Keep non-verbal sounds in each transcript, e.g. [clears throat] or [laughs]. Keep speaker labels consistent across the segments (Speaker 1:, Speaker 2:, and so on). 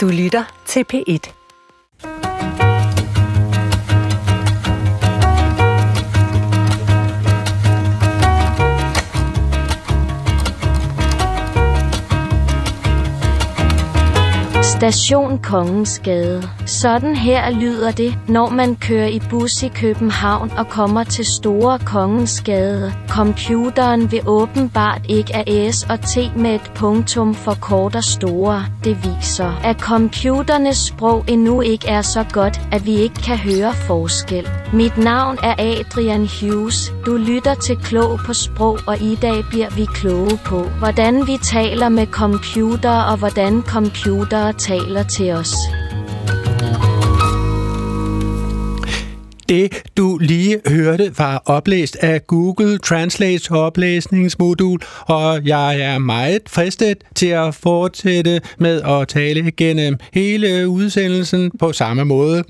Speaker 1: Du lytter til P1.
Speaker 2: Station Kongensgade. Sådan her lyder det, når man kører i bus i København og kommer til Store Kongensgade. Computeren vil åbenbart ikke af S og T med et punktum for kort og store. Det viser, at computernes sprog endnu ikke er så godt, at vi ikke kan høre forskel. Mit navn er Adrian Hughes. Du lytter til Klog på Sprog, og i dag bliver vi kloge på, hvordan vi taler med computer og hvordan computere taler til os.
Speaker 3: Det, du lige hørte, var oplæst af Google Translates oplæsningsmodul, og jeg er meget fristet til at fortsætte med at tale gennem hele udsendelsen på samme måde.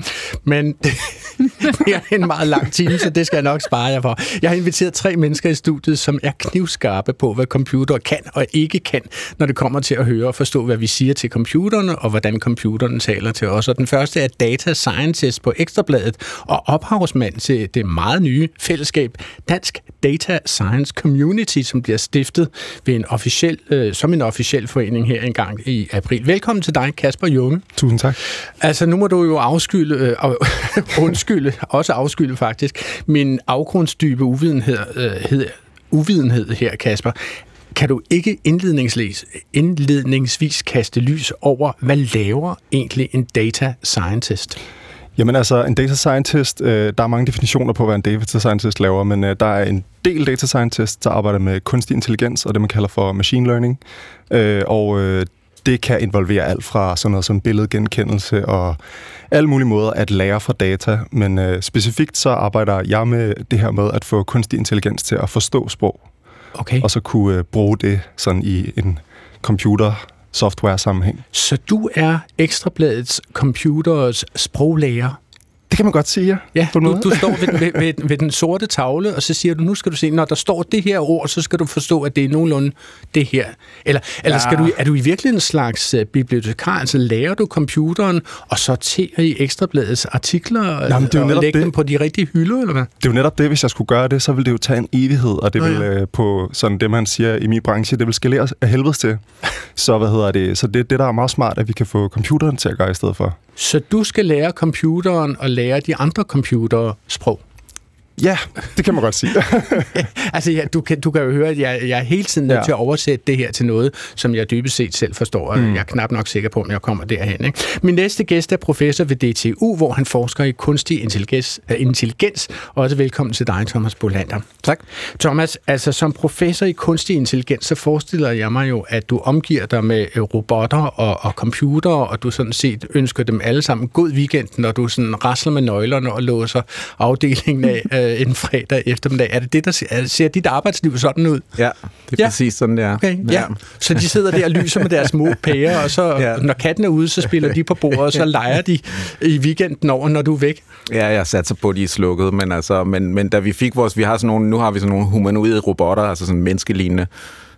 Speaker 3: Men [laughs] det er en meget lang time, så det skal jeg nok spare jer for. Jeg har inviteret tre mennesker i studiet, som er knivskarpe på, hvad computer kan og ikke kan, når det kommer til at høre og forstå, hvad vi siger til computerne, og hvordan computerne taler til os. Og den første er Data Scientist på Ekstrabladet, og ophavsmand til det meget nye fællesskab Dansk Data Science Community, som bliver stiftet ved en officiel, øh, som en officiel forening her engang i april. Velkommen til dig, Kasper Junge.
Speaker 4: Tusind tak.
Speaker 3: Altså, nu må du jo afskylde, øh, [laughs] undskylde, også afskylde faktisk, min afgrundsdybe uvidenhed, øh, hed, uvidenhed her, Kasper. Kan du ikke indledningsvis, indledningsvis kaste lys over, hvad laver egentlig en data scientist?
Speaker 4: Jamen altså, en data scientist, øh, der er mange definitioner på, hvad en data scientist laver, men øh, der er en del data scientist, der arbejder med kunstig intelligens og det, man kalder for machine learning. Øh, og øh, det kan involvere alt fra sådan noget som billedgenkendelse og alle mulige måder at lære fra data, men øh, specifikt så arbejder jeg med det her med at få kunstig intelligens til at forstå sprog,
Speaker 3: Okay.
Speaker 4: og så kunne øh, bruge det sådan i en computer software sammenhæng.
Speaker 3: Så du er Ekstrabladets computers sproglærer.
Speaker 4: Det kan man godt sige, ja.
Speaker 3: Ja,
Speaker 4: på
Speaker 3: du, du står ved, ved, ved, ved den sorte tavle, og så siger du, nu skal du se, når der står det her ord, så skal du forstå, at det er nogenlunde det her. Eller, eller
Speaker 4: Ja.
Speaker 3: skal du, er du i virkeligheden en slags uh, bibliotekar? Altså lærer du computeren og sorterer i Ekstrabladets artikler
Speaker 4: Jamen, det er jo
Speaker 3: og lægger
Speaker 4: det.
Speaker 3: dem på de rigtige hylder, eller hvad?
Speaker 4: Det er jo netop det, hvis jeg skulle gøre det, så ville det jo tage en evighed, og det
Speaker 3: Nå
Speaker 4: vil
Speaker 3: ja.
Speaker 4: øh, på sådan det, man siger i min branche, det vil skalere af helvedes til. [laughs] Så hvad hedder det? Så det, det der er meget smart, at vi kan få computeren til at gøre i stedet for.
Speaker 3: Så du skal lære computeren og lære de andre computere sprog.
Speaker 4: Ja, det kan man godt sige. [laughs]
Speaker 3: Altså, ja, du, kan, du kan jo høre, at jeg, jeg er hele tiden nødt ja. Til at oversætte det her til noget, som jeg dybest set selv forstår, og mm. jeg er knap nok sikker på, om jeg kommer derhen. Ikke? Min næste gæst er professor ved DTU, hvor han forsker i kunstig intelligens. Uh, intelligens. Også velkommen til dig, Thomas Bolander.
Speaker 4: tak.
Speaker 3: Thomas, altså som professor i kunstig intelligens, så forestiller jeg mig jo, at du omgiver dig med øh, robotter og, og computere, og du sådan set ønsker dem alle sammen god weekend, når du sådan rasler med nøglerne og låser afdelingen af [laughs] øh, en fredag eftermiddag. Er det det, der ser, er- ser dit arbejdsliv sådan ud?
Speaker 5: Ja, det er
Speaker 3: Ja.
Speaker 5: ja. præcis sådan, det er.
Speaker 3: Okay, ja. Så de sidder der og lyser med deres små pærer, og så ja.
Speaker 5: Ja.
Speaker 3: når katten er ude, så spiller de på bordet, og så leger de i weekenden over, når du er væk.
Speaker 5: Ja, jeg satser på, at de er slukket, men, altså, men, men da vi fik vores, vi har sådan nogle, nu har vi sådan nogle humanoide robotter, altså sådan menneskelignende,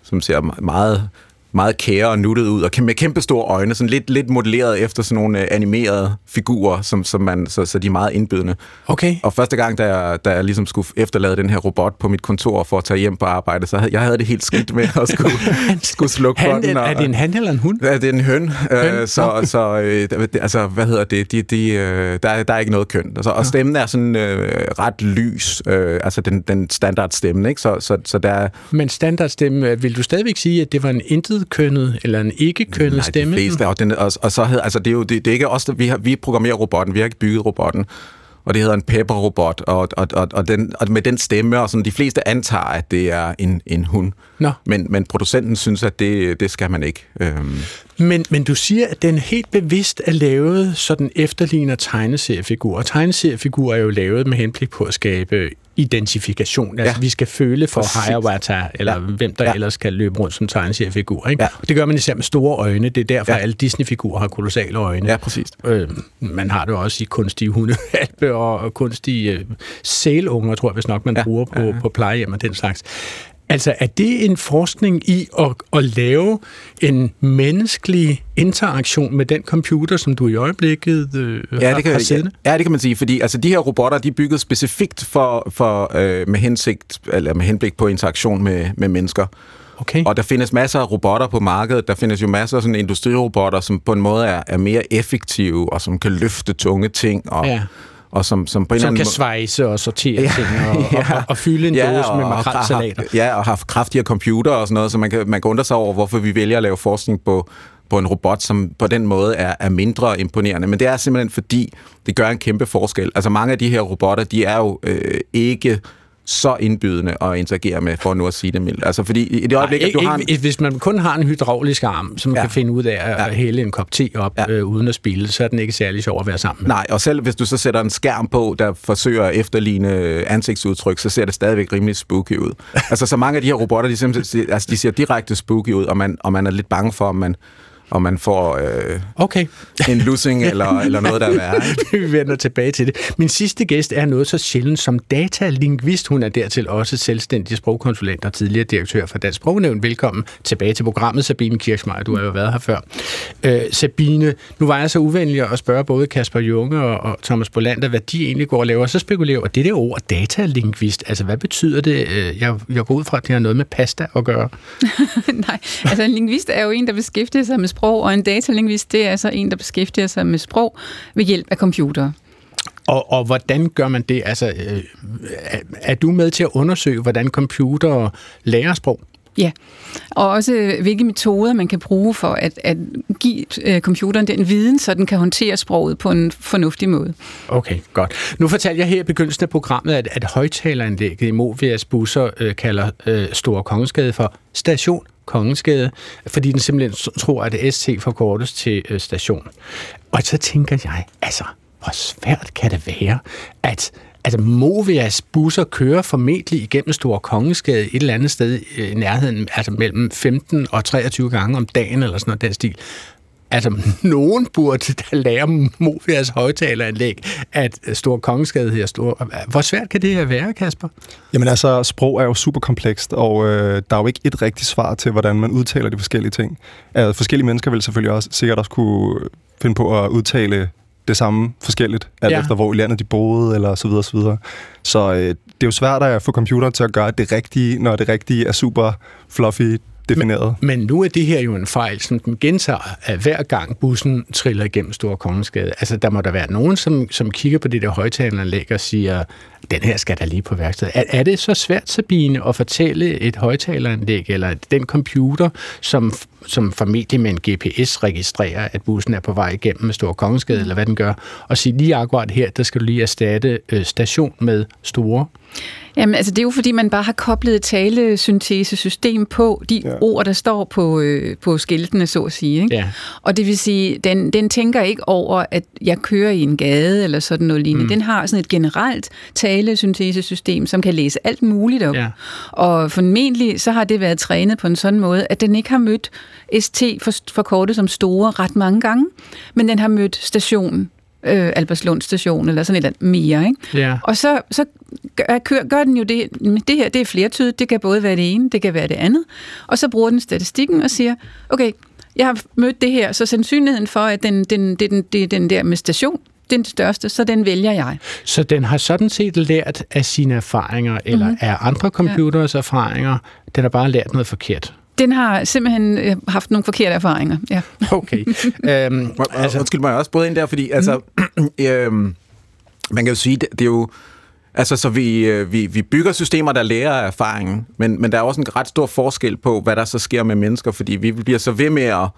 Speaker 5: som ser meget meget kære og nuttet ud, og med kæmpe store øjne, sådan lidt, lidt modelleret efter sådan nogle øh, animerede figurer, som, som man, så, så de er meget indbydende.
Speaker 3: Okay.
Speaker 5: Og første gang, da jeg, da jeg ligesom skulle efterlade den her robot på mit kontor for at tage hjem på arbejde, så havde, jeg havde det helt skidt med at skulle, [laughs] skulle slukke
Speaker 3: Han,
Speaker 5: den. Og,
Speaker 3: er det en han eller en hund?
Speaker 5: Ja, det er en høn.
Speaker 3: Høn?
Speaker 5: Øh, så, så øh, altså, hvad hedder det? De, de, øh, der, er- der er ikke noget køn. Altså, og stemmen er sådan øh, ret lys. Øh, altså den, den standard stemme, ikke? Så, så, så der er...
Speaker 3: Men standardstemme, øh, vil du stadigvæk sige, at det var en intet-kønnet eller en ikke-kønnet
Speaker 5: Nej,
Speaker 3: stemme?
Speaker 5: de fleste, og, den, og, og så hedder, altså det er jo det, det er ikke os, der, vi, har, vi programmerer robotten, vi har ikke bygget robotten. Og det hedder en Pepper-robot, og, og, og, og, den, og med den stemme, og sådan, de fleste antager, at det er en, en hund.
Speaker 3: Nå.
Speaker 5: Men, men producenten synes, at det, det skal man ikke. Øhm,
Speaker 3: Men, men du siger, at den helt bevidst er lavet, så den efterligner tegneseriefigurer. Og tegneseriefigurer er jo lavet med henblik på at skabe identifikation. Altså,
Speaker 5: Ja.
Speaker 3: vi skal føle for
Speaker 5: Præcis.
Speaker 3: Hiawatha, eller ja. Hvem der ja. Ellers kan løbe rundt som tegneseriefigur. Ikke? Ja. Og det gør man især med store øjne. Det er derfor, ja. Alle Disney-figurer har kolossale øjne.
Speaker 5: ja, præcis.
Speaker 3: Øh, man har det også i kunstige hundealpe og, og kunstige øh, sælunger, tror jeg, hvis nok man ja. Bruger på, ja. på plejehjem og den slags. Altså, er det en forskning i at, at lave en menneskelig interaktion med den computer, som du i øjeblikket øh,
Speaker 5: Ja,
Speaker 3: har,
Speaker 5: det kan,
Speaker 3: har
Speaker 5: ja,
Speaker 3: siddende?
Speaker 5: ja, det kan man sige, fordi altså, de her robotter, de er bygget specifikt for, for øh, med, hensigt, eller med henblik på interaktion med, med mennesker.
Speaker 3: Okay.
Speaker 5: Og der findes masser af robotter på markedet. Der findes jo masser af sådan industrirobotter, som på en måde er, er mere effektive, og som kan løfte tunge ting, og,
Speaker 3: Ja.
Speaker 5: Og som, som på en
Speaker 3: som
Speaker 5: anden
Speaker 3: kan
Speaker 5: måde-
Speaker 3: svejse og sortere ting og, [laughs] og, og, og fylde en
Speaker 5: Ja,
Speaker 3: dåse med makrelsalater.
Speaker 5: Ja, og har kraftigere computer og sådan noget, så man kan, man kan undre sig over, hvorfor vi vælger at lave forskning på, på en robot, som på den måde er, er mindre imponerende. Men det er simpelthen fordi, det gør en kæmpe forskel. Altså mange af de her robotter, de er jo øh, ikke så indbydende at interagere med, for nu at sige det mildt. Altså fordi i det øjeblik,
Speaker 3: Nej,
Speaker 5: at du
Speaker 3: ikke,
Speaker 5: har en,
Speaker 3: hvis man kun har en hydraulisk arm, som ja. Kan finde ud af at ja. Hælde en kop te op ja.
Speaker 5: Ja.
Speaker 3: øh, uden at spille, så er den ikke særlig sjov at være sammen med.
Speaker 5: Nej, og selv hvis du så sætter en skærm på, der forsøger at efterligne ansigtsudtryk, så ser det stadigvæk rimelig spooky ud. altså, så mange af de her robotter, de, simpelthen, altså, de ser direkte spooky ud, og man, og man er lidt bange for, om man, om man får øh,
Speaker 3: Okay.
Speaker 5: en lussing [laughs] eller, eller noget, der er værre. [laughs]
Speaker 3: Vi vender tilbage til det. Min sidste gæst er noget så sjældent som datalingvist. Hun er dertil også selvstændig sprogkonsulent og tidligere direktør for Dansk Sprognævn. Velkommen tilbage til programmet, Sabine Kirchmeier. Du har jo været her før. Øh, Sabine, nu var jeg så uvenlig at spørge både Kasper Junge og, og Thomas Bolander, hvad de egentlig går og laver. Så spekulerer og det der ord datalingvist, altså hvad betyder det? Øh, Jeg, jeg går ud fra, at det har noget med pasta at gøre. [laughs]
Speaker 1: Nej, altså en lingvist er jo en, der beskæftiger sig med sprog, og en datalingvist, det er altså en, der beskæftiger sig med sprog ved hjælp af computer.
Speaker 3: Og, og hvordan gør man det? Altså, øh, er, du med til at undersøge, hvordan computer lærer sprog?
Speaker 1: Ja, og også hvilke metoder man kan bruge for at, at give øh, computeren den viden, så den kan håndtere sproget på en fornuftig måde.
Speaker 3: Okay, godt. Nu fortalte jeg her i begyndelsen af programmet, at, at højtaleranlægget i Movias busser øh, kalder øh, Store Kongensgade for Station Kongensgade, fordi den simpelthen tror, at ST forkortes til øh, station. Og så tænker jeg, altså, hvor svært kan det være, at Altså, Movias busser kører formentlig igennem Store Kongensgade et eller andet sted øh, i nærheden, altså mellem 15 og 23 gange om dagen, eller sådan noget den stil. Altså, [laughs] nogen burde da lære Movias højtaleranlæg, at Stor Kongensgade hedder Stor... Hvor svært kan det her være, Kasper?
Speaker 4: Jamen altså, sprog er jo super komplekst, og øh, der er jo ikke et rigtigt svar til, hvordan man udtaler de forskellige ting. Altså, forskellige mennesker vil selvfølgelig også sikkert også kunne finde på at udtale det samme forskelligt, alt
Speaker 3: ja.
Speaker 4: efter hvor i landet de boede, eller så videre, så videre. Så øh, det er jo svært at få computeren til at gøre det rigtige, når det rigtige er super fluffy defineret.
Speaker 3: Men nu er det her jo en fejl, som den gentager at hver gang bussen triller igennem Store Kongensgade. Altså, der må der være nogen, som, som kigger på det der højtaleranlæg og siger, den her skal der lige på værkstedet. Er, er det så svært, Sabine, at fortælle et højtaleranlæg, eller den computer, som, som formentlig med en GPS registrerer, at bussen er på vej igennem Store Kongensgade, eller hvad den gør, og sige lige akkurat her, der skal du lige erstatte øh, station med store?
Speaker 1: Jamen, altså det er jo fordi, man bare har koblet et talesyntesesystem på de ja. Ord, der står på, øh, på skiltene, så at sige. Ikke?
Speaker 3: Ja.
Speaker 1: Og det vil sige, den, den tænker ikke over, at jeg kører i en gade eller sådan noget lignende. Mm. Den har sådan et generelt talesyntesesystem, som kan læse alt muligt op.
Speaker 3: Ja.
Speaker 1: Og formentlig så har det været trænet på en sådan måde, at den ikke har mødt ST for, forkortet som store ret mange gange, men den har mødt station, øh, Alberslund station eller sådan et eller andet mere. Ikke?
Speaker 3: Ja.
Speaker 1: Og så, så gør, gør, gør den jo det, det her det er flertydigt, det kan både være det ene, det kan være det andet. Og så bruger den statistikken og siger, okay, jeg har mødt det her, så sandsynligheden for, at den, den, det, den, det er den der med station, den største, så den vælger jeg.
Speaker 3: Så den har sådan set lært af sine erfaringer, eller mm-hmm. af andre computers ja. erfaringer. Den har bare lært noget forkert.
Speaker 1: Den har simpelthen øh, haft nogle forkerte erfaringer. Ja. [laughs]
Speaker 3: Okay. øhm,
Speaker 5: Altså, Undskyld mig, jeg også både ind der, fordi altså, [clears throat] øhm, man kan jo sige, det, det er jo, altså, så vi, øh, vi, vi bygger systemer, der lærer af erfaringen, men, men der er også en ret stor forskel på, hvad der så sker med mennesker, fordi vi bliver så ved med at,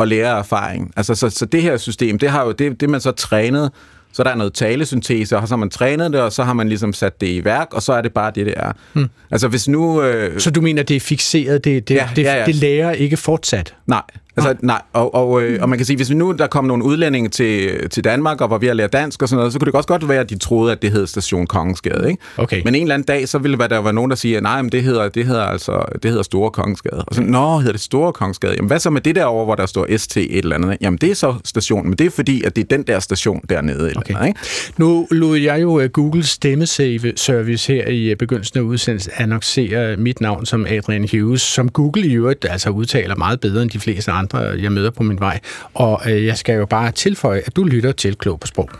Speaker 5: at lære af erfaring. Altså, så, så det her system, det har jo det, det man så trænet, så der er noget talesyntese, og så har man trænet det, og så har man ligesom sat det i værk, og så er det bare det, det er. Hmm. Altså hvis nu... Øh,
Speaker 3: så du mener, det er fixeret, det, det,
Speaker 5: Ja,
Speaker 3: det,
Speaker 5: ja, ja.
Speaker 3: det lærer ikke fortsat?
Speaker 5: Nej, Altså, nej, og, og, øh, og man kan sige, hvis vi nu der kom nogle udlændinge til, til Danmark, og var ved at lære dansk og sådan noget, så kunne det også godt være, at de troede, at det hed Station Kongensgade, ikke?
Speaker 3: Okay.
Speaker 5: Men en eller anden dag, så ville der være nogen, der siger, nej, men det hedder, det hedder altså, det hedder Store Kongensgade. Og så, nå, hedder det Store Kongensgade? Jamen, hvad så med det der over, hvor der står ST et eller andet? Jamen, det er så stationen, men det er fordi, at det er den der station dernede. Eller
Speaker 3: Okay.
Speaker 5: andet, ikke?
Speaker 3: Nu lod jeg jo øh, Google stemmesave-service her i øh, begyndelsen af udsendelsen annoncere mit navn som Adrian Hughes, som Google i øvrigt altså udtaler meget bedre end de fleste andre, jeg møder på min vej. Og øh, jeg skal jo bare tilføje, at du lytter til Klog på Sprog.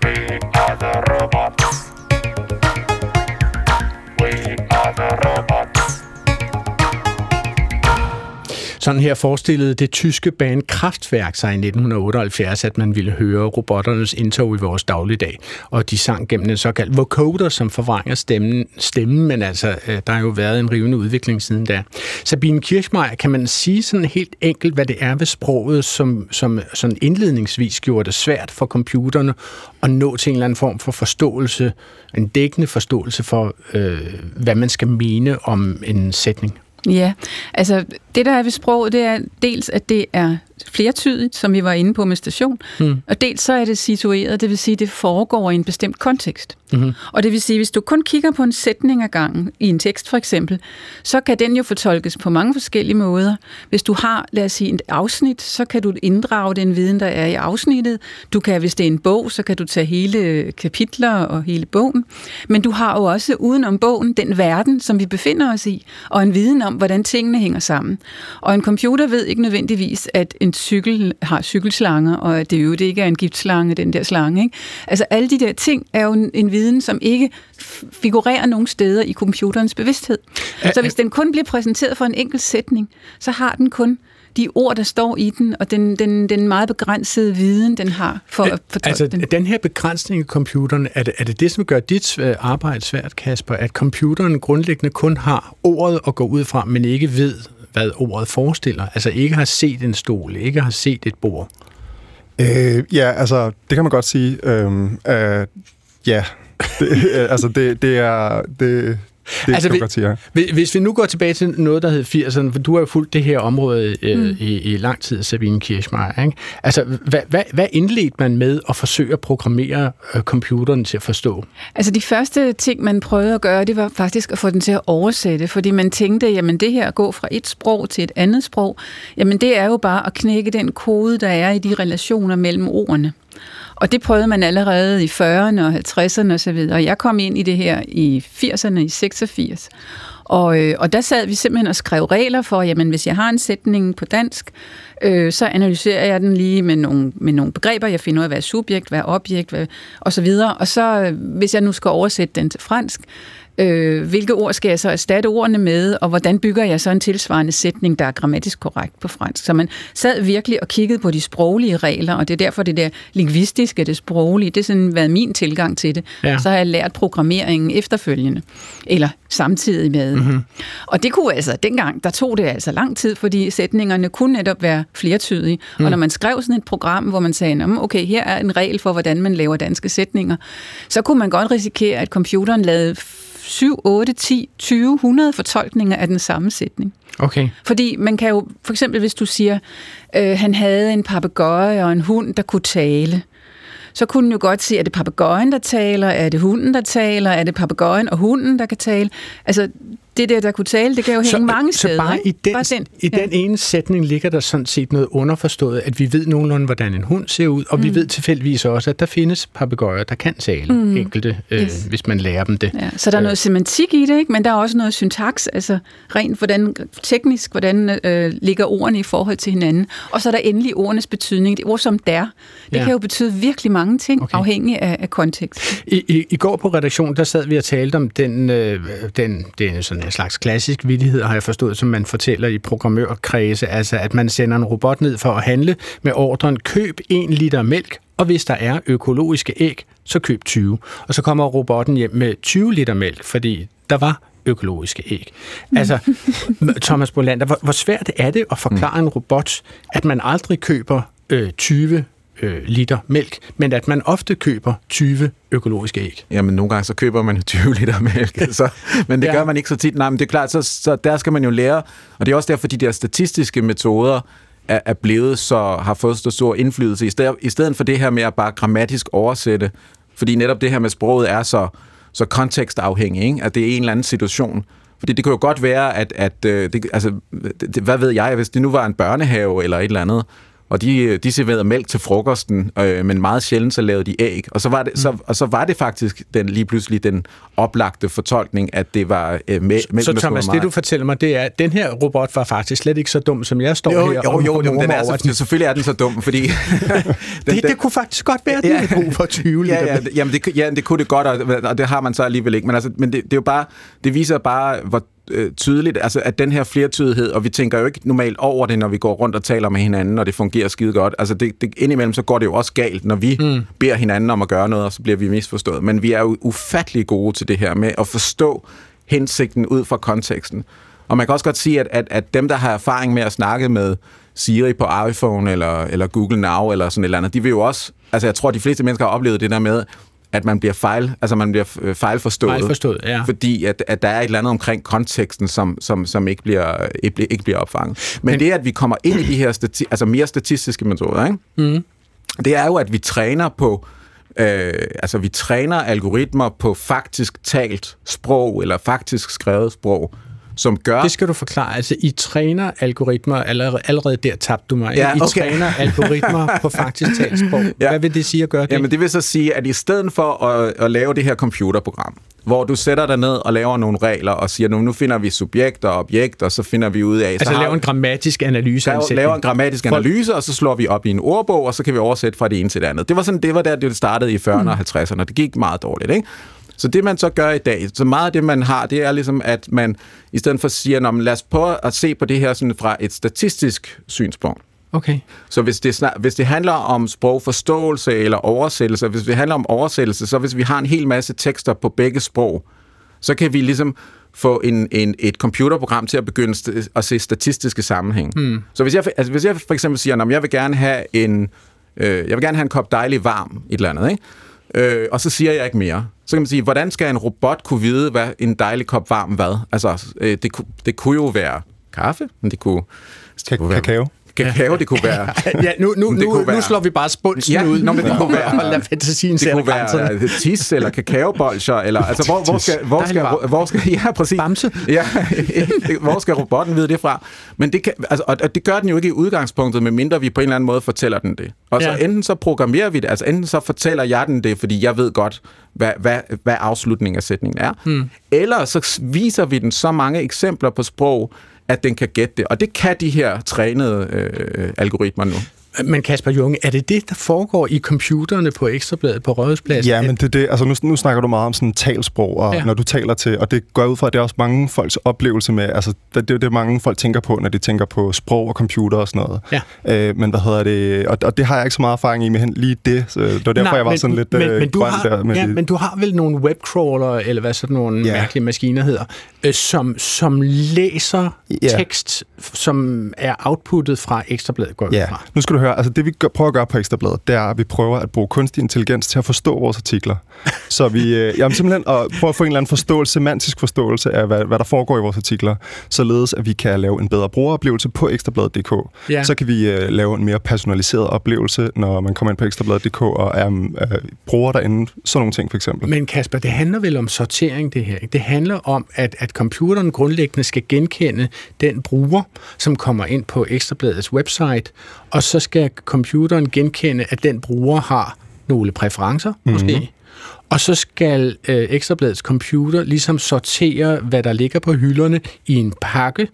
Speaker 3: Sådan her forestillede det tyske band Kraftværk sig i 1978, at man ville høre robotternes indtog i vores dagligdag. Og de sang gennem en såkaldt vocoder, som forvrænger stemmen, stemmen men altså, øh, der har jo været en rivende udvikling siden da. Sabine Kirchmeier, kan man sige sådan helt enkelt, hvad det er ved sproget, som, som sådan indledningsvis gjorde det svært for computerne at nå til en eller anden form for forståelse, en dækkende forståelse for, øh, hvad man skal mene om en sætning?
Speaker 1: Ja, altså det der er ved sproget, det er dels, at det er flertydigt, som vi var inde på med station, mm. og dels så er det situeret, det vil sige, det foregår i en bestemt kontekst. Mm-hmm. Og det vil sige, hvis du kun kigger på en sætning ad gangen, i en tekst for eksempel, så kan den jo fortolkes på mange forskellige måder. Hvis du har, lad os sige, et afsnit, så kan du inddrage den viden, der er i afsnittet. Du kan, hvis det er en bog, så kan du tage hele kapitler og hele bogen. Men du har jo også udenom bogen den verden, som vi befinder os i, og en viden om, hvordan tingene hænger sammen. Og en computer ved ikke nødvendigvis, at en cykel har cykelslanger, og at det jo ikke er en giftslange, den der slange. Ikke? Altså alle de der ting er jo en, en viden, som ikke figurerer nogen steder i computerens bevidsthed. Så hvis den kun bliver præsenteret for en enkelt sætning, så har den kun de ord, der står i den, og den, den, den meget begrænsede viden, den har for at fortolke
Speaker 3: altså,
Speaker 1: den.
Speaker 3: den her begrænsning i computeren, er det, er det det, som gør dit arbejde svært, Kasper? At computeren grundlæggende kun har ordet at gå ud fra, men ikke ved, hvad ordet forestiller? Altså ikke har set en stol, ikke har set et bord?
Speaker 4: Øh, ja, altså, det kan man godt sige. Øhm, øh, ja, det, øh, altså, det, det er... Det, det
Speaker 3: Altså, vi-
Speaker 4: man godt sige, ja.
Speaker 3: Hvis- Hvis vi nu går tilbage til noget, der hed 80'erne, for du har jo fulgt det her område øh, mm. i, i lang tid, Sabine Kirchmeier. Ikke? Altså, hvad, hvad, hvad indledte man med at forsøge at programmere øh, computeren til at forstå?
Speaker 1: Altså de første ting, man prøvede at gøre, det var faktisk at få den til at oversætte, fordi man tænkte, jamen det her at gå fra et sprog til et andet sprog, jamen det er jo bare at knække den kode, der er i de relationer mellem ordene. Og det prøvede man allerede i 40'erne og 50'erne osv. Og jeg kom ind i det her i 80'erne, i 86. Og, øh, og der sad vi simpelthen og skrev regler for, jamen hvis jeg har en sætning på dansk, øh, så analyserer jeg den lige med nogle, med nogle begreber. Jeg finder ud af, hvad er subjekt, hvad er objekt, hvad, og så videre. Og så, øh, hvis jeg nu skal oversætte den til fransk, øh, hvilke ord skal jeg så erstatte ordene med, og hvordan bygger jeg så en tilsvarende sætning, der er grammatisk korrekt på fransk. Så man sad virkelig og kiggede på de sproglige regler, og det er derfor det der lingvistiske, det sproglige, det har sådan været min tilgang til det.
Speaker 3: Ja.
Speaker 1: Så har jeg lært programmeringen efterfølgende, eller samtidig med. Mm-hmm. Og det kunne altså, dengang, der tog det altså lang tid, fordi sætningerne kunne netop være flertydige. Mm. Og når man skrev sådan et program, hvor man sagde, "Nå, men okay, her er en regel for, hvordan man laver danske sætninger, så kunne man godt risikere, at computeren lavede 7, 8, 10, 20, 100 fortolkninger af den samme sætning.
Speaker 3: Okay.
Speaker 1: Fordi man kan jo, for eksempel hvis du siger, øh, han havde en papegøje og en hund, der kunne tale, så kunne den jo godt sige, er det papegøjen, der taler, er det hunden, der taler, er det papegøjen og hunden, der kan tale. Altså, det der, der kunne tale, det kan jo hænge
Speaker 3: Så,
Speaker 1: mange
Speaker 3: så
Speaker 1: steder.
Speaker 3: bare
Speaker 1: ikke?
Speaker 3: i den,
Speaker 1: Bare
Speaker 3: den, i den ene sætning ligger der sådan set noget underforstået, at vi ved nogenlunde, hvordan en hund ser ud, og mm. vi ved tilfældigvis også, at der findes papegøjer, der kan tale mm. enkelte, øh, yes. Hvis man lærer dem det.
Speaker 1: Ja, så der er noget semantik i det, ikke? men der er også noget syntaks, altså rent hvordan, teknisk, hvordan øh, ligger ordene i forhold til hinanden. Og så er der endelig ordenes betydning. Det ord som der, det
Speaker 3: Ja.
Speaker 1: ja. kan jo betyde virkelig mange ting,
Speaker 3: Okay.
Speaker 1: afhængig af, af kontekst.
Speaker 3: I, i, I går på redaktionen, der sad vi og talte om den, øh, den, den sådan en slags klassisk vittighed, har jeg forstået, som man fortæller i programmørkredse, altså at man sender en robot ned for at handle med ordren, køb en liter mælk, og hvis der er økologiske æg, så køb 20. Og så kommer robotten hjem med 20 liter mælk, fordi der var økologiske æg. Altså, [laughs] Thomas Bolander, hvor, hvor svært er det at forklare en robot, at man aldrig køber øh, 20 øh, liter mælk, men at man ofte køber 20 økologiske æg?
Speaker 5: Jamen, nogle gange så køber man 20 liter mælk, så, men det
Speaker 3: Ja.
Speaker 5: gør man ikke så tit. Nej, men det er klart, så, så der skal man jo lære, og det er også derfor, de der statistiske metoder er, er blevet så, har fået så stor indflydelse, i stedet, i stedet for det her med at bare grammatisk oversætte, fordi netop det her med sproget er så, så kontekstafhængig, ikke? at det er en eller anden situation. Fordi det kunne jo godt være, at, at øh, det, altså, det, hvad ved jeg, hvis det nu var en børnehave eller et eller andet, og de, de serverede mælk til frokosten, øh, men meget sjældent så lavede de æg. Og så var det, mm. så, og så var det faktisk den, lige pludselig den oplagte fortolkning, at det var øh, mælk
Speaker 3: Så Thomas, det du fortæller mig, det er, at den her robot var faktisk slet ikke så dum, som jeg står
Speaker 5: jo,
Speaker 3: her
Speaker 5: jo,
Speaker 3: og,
Speaker 5: jo, jo, den er, så, selvfølgelig er den så dum, fordi... [laughs] den,
Speaker 3: det, det kunne faktisk godt være, at det
Speaker 5: Ja.
Speaker 3: er brug for 20
Speaker 5: ja, ja, jamen det, ja, det kunne det godt, og, og det har man så alligevel ikke. Men, altså, men det, det er jo bare, det viser bare, hvor øh, tydeligt, altså at den her flertydighed, og vi tænker jo ikke normalt over det, når vi går rundt og taler med hinanden, og det fungerer skide godt. Altså det, det, indimellem så går det jo også galt, når vi mm. beder hinanden om at gøre noget, og så bliver vi misforstået. Men vi er jo ufattelig gode til det her med at forstå hensigten ud fra konteksten. Og man kan også godt sige, at, at, at dem, der har erfaring med at snakke med Siri på iPhone eller, eller Google Now eller sådan et eller andet, de vil jo også, altså jeg tror, de fleste mennesker har oplevet det der med, at man bliver fejl, altså man bliver øh, fejlforstået.
Speaker 3: Fejlforstået, ja.
Speaker 5: Fordi at, at der er et eller andet omkring konteksten, som, som, som ikke, bliver, ikke, bliver- ikke bliver opfanget. Men, Men det, at vi kommer ind i de her stati- altså mere statistiske metoder, ikke? Mm. det er jo, at vi træner på Øh, altså vi træner algoritmer på faktisk talt sprog, eller faktisk skrevet sprog, som gør...
Speaker 3: Det skal du forklare. Altså, I træner algoritmer, allerede, allerede der tabte du mig.
Speaker 5: Ja,
Speaker 3: I
Speaker 5: okay.
Speaker 3: træner algoritmer [laughs] på faktisk talt sprog.
Speaker 5: Ja.
Speaker 3: Hvad vil det sige at gøre det?
Speaker 5: Jamen det vil så sige, at i stedet for at, at lave det her computerprogram, hvor du sætter dig ned og laver nogle regler og siger, nu, nu finder vi subjekt og objekt, og så finder vi ud af...
Speaker 3: altså,
Speaker 5: så har-
Speaker 3: lave en grammatisk analyse.
Speaker 5: laver, laver en grammatisk analyse, og så slår vi op i en ordbog, og så kan vi oversætte fra det ene til det andet. Det var sådan, det var der, det startede i 40'erne og 50'erne. Det gik meget dårligt, ikke? Så det, man så gør i dag, så meget af det, man har, det er ligesom, at man i stedet for siger, "Nå, men lad os prøve at se på det her sådan fra et statistisk synspunkt.
Speaker 3: Okay.
Speaker 5: Så hvis det, snak, hvis det handler om sprogforståelse eller oversættelse, hvis det handler om oversættelse, så hvis vi har en hel masse tekster på begge sprog, så kan vi ligesom få en, en, et computerprogram til at begynde st- at se statistiske sammenhæng. Hmm. Så hvis jeg, altså hvis jeg for eksempel siger, at jeg vil gerne have en, øh, jeg vil gerne have en kop dejlig varm, et eller andet, ikke? Øh, og så siger jeg ikke mere. Så kan man sige, hvordan skal en robot kunne vide, hvad en dejlig kop varm hvad? Altså, øh, det, det kunne jo være kaffe, men det kunne... Det kunne være-
Speaker 4: kakao.
Speaker 5: Det kunne [laughs] være...
Speaker 3: Ja, nu, nu, nu,
Speaker 5: kunne
Speaker 3: nu
Speaker 5: være-
Speaker 3: slår vi bare spunsen
Speaker 5: Ja,
Speaker 3: ud.
Speaker 5: nå, men det kunne være-
Speaker 3: Og lad fantasien
Speaker 5: Det kunne være øh, tis eller kakaobolcher, eller [laughs] altså hvor, hvor skal hvor skal, hvor skal [laughs] ja præcis.
Speaker 3: Bamse.
Speaker 5: Ja, hvor skal robotten vide det fra? Men det kan, altså, og det gør den jo ikke i udgangspunktet, medmindre vi på en eller anden måde fortæller den det. Og så
Speaker 3: Ja.
Speaker 5: enten så programmerer vi det, altså enten så fortæller jeg den det, fordi jeg ved godt, hvad, hvad, hvad afslutningen af sætningen er. Hmm. Eller så viser vi den så mange eksempler på sprog, at den kan gætte det. Og det kan de her trænede øh, algoritmer nu.
Speaker 3: Men Kasper Junge, er det det, der foregår i computerne på Ekstrabladet på Rådhuspladsen?
Speaker 4: Ja, men det er det. Altså, nu, nu snakker du meget om sådan talsprog, og
Speaker 3: Ja.
Speaker 4: når du taler til, og det går ud fra, at det er også mange folks oplevelse med, altså, det, det er det, mange folk tænker på, når de tænker på sprog og computer og sådan noget.
Speaker 3: Ja.
Speaker 4: Øh, men hvad hedder det, og, og det har jeg ikke så meget erfaring i med hen- lige det, så det var derfor,
Speaker 3: Nej,
Speaker 4: jeg var
Speaker 3: men,
Speaker 4: sådan lidt
Speaker 3: men,
Speaker 4: øh,
Speaker 3: men du
Speaker 4: grøn
Speaker 3: har,
Speaker 4: der med
Speaker 3: ja, men du har vel nogle webcrawler, eller hvad sådan nogle
Speaker 4: Ja.
Speaker 3: mærkelige maskiner hedder, øh, som, som læser
Speaker 4: Ja.
Speaker 3: tekst, som er outputtet fra Ekstrabladet, går
Speaker 4: Ja,
Speaker 3: fra.
Speaker 4: nu skal du høre, altså det vi gør, prøver at gøre på Ekstrabladet, det er, at vi prøver at bruge kunstig intelligens til at forstå vores artikler. Så vi, øh, jamen simpelthen at prøve at få en eller anden forståelse, semantisk forståelse af, hvad, hvad der foregår i vores artikler, således at vi kan lave en bedre brugeroplevelse på ekstrabladet.dk.
Speaker 3: Ja.
Speaker 4: Så kan vi øh, lave en mere personaliseret oplevelse, når man kommer ind på ekstrabladet.dk og er øh, bruger derinde, sådan nogle ting for eksempel.
Speaker 3: Men Kasper, det handler vel om sortering, det her. ikke? Det handler om, at, at computeren grundlæggende skal genkende den bruger, som kommer ind på Ekstrabladets website, og så skal computeren genkende, at den bruger har nogle præferencer, måske.
Speaker 4: Mhm.
Speaker 3: Mm-hmm. Og så skal øh, Ekstrabladets computer ligesom sortere, hvad der ligger på hylderne i en pakke,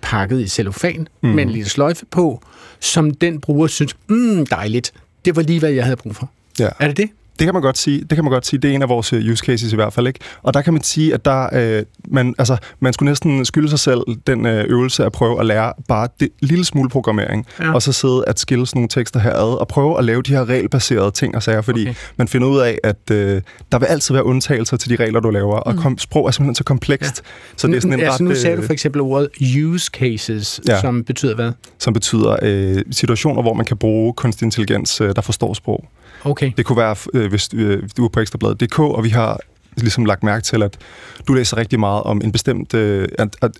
Speaker 3: pakket i cellofan, mm-hmm. med en lille sløjfe på, som den bruger synes, mm, dejligt, det var lige, hvad jeg havde brug for.
Speaker 4: Ja.
Speaker 3: Er det det?
Speaker 4: Det kan man godt sige. Det kan man godt sige. Det er en af vores øh, use cases i hvert fald, ikke? Og der kan man sige, at der, øh, man, altså, man skulle næsten skylde sig selv den øh, øvelse at prøve at lære bare det lille smule programmering,
Speaker 3: Ja.
Speaker 4: og så sidde at skille sådan nogle tekster herad, og prøve at lave de her regelbaserede ting og sager, fordi
Speaker 3: Okay.
Speaker 4: man finder ud af, at øh, der vil altid være undtagelser til de regler, du laver, og kom, sprog er simpelthen så komplekst, ja. så det er sådan en
Speaker 3: altså,
Speaker 4: ret,
Speaker 3: nu sagde du
Speaker 4: øh,
Speaker 3: for eksempel ordet use cases. Ja. som betyder hvad?
Speaker 4: som betyder øh, situationer, hvor man kan bruge kunstig intelligens, øh, der forstår sprog.
Speaker 3: Okay.
Speaker 4: Det kunne være, øh, hvis øh, du er på ekstrabladet.dk, og vi har ligesom lagt mærke til, at du læser rigtig meget om en bestemt øh,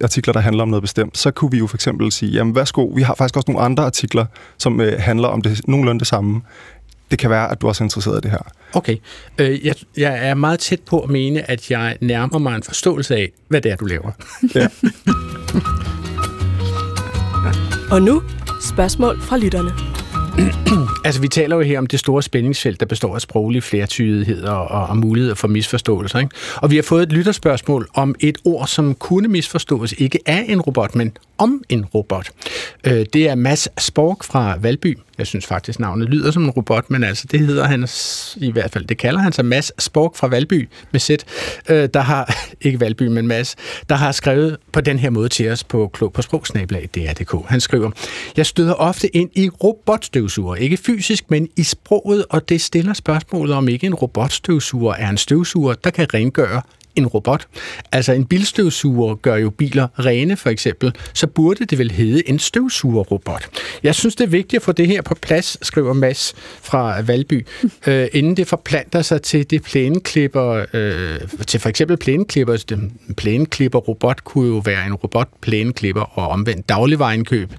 Speaker 4: artikler, der handler om noget bestemt, så kunne vi jo for eksempel sige, jamen værsgo, vi har faktisk også nogle andre artikler, som øh, handler om det nogenlunde det samme. Det kan være, at du også er interesseret i det her.
Speaker 3: Okay. Øh, jeg, jeg er meget tæt på at mene, at jeg nærmer mig en forståelse af, hvad det er, du laver. Ja. [laughs]
Speaker 6: Og nu spørgsmål fra lytterne. [clears throat]
Speaker 3: altså, vi taler jo her om det store spændingsfelt, der består af sproglige flertydigheder og, og muligheder for misforståelser. Ikke? Og vi har fået et lytterspørgsmål om et ord, som kunne misforstås ikke af en robot, men om en robot. Øh, det er Mads Spork fra Valby. Jeg synes faktisk, navnet lyder som en robot, men altså det hedder han i hvert fald, det kalder han sig Mads Spork fra Valby med sæt, øh, der har, [laughs] ikke Valby, men Mads, der har skrevet på den her måde til os på klog på sprogsnabelag, DRDK. Han skriver, jeg støder ofte ind i robotstøvsuger, ikke fysisk, men i sproget, og det stiller spørgsmålet om ikke en robotstøvsuger er en støvsuger, der kan rengøre en robot. Altså en bilstøvsuger gør jo biler rene for eksempel, så burde det vel hedde en støvsugerrobot. Jeg synes, det er vigtigt at få det her på plads, skriver Mads fra Valby, [laughs] øh, inden det forplanter sig til det plæneklipper, øh, til for eksempel plæneklipper. Den plæneklipper robot kunne jo være en robot plæneklipper og omvendt dagligvareindkøb.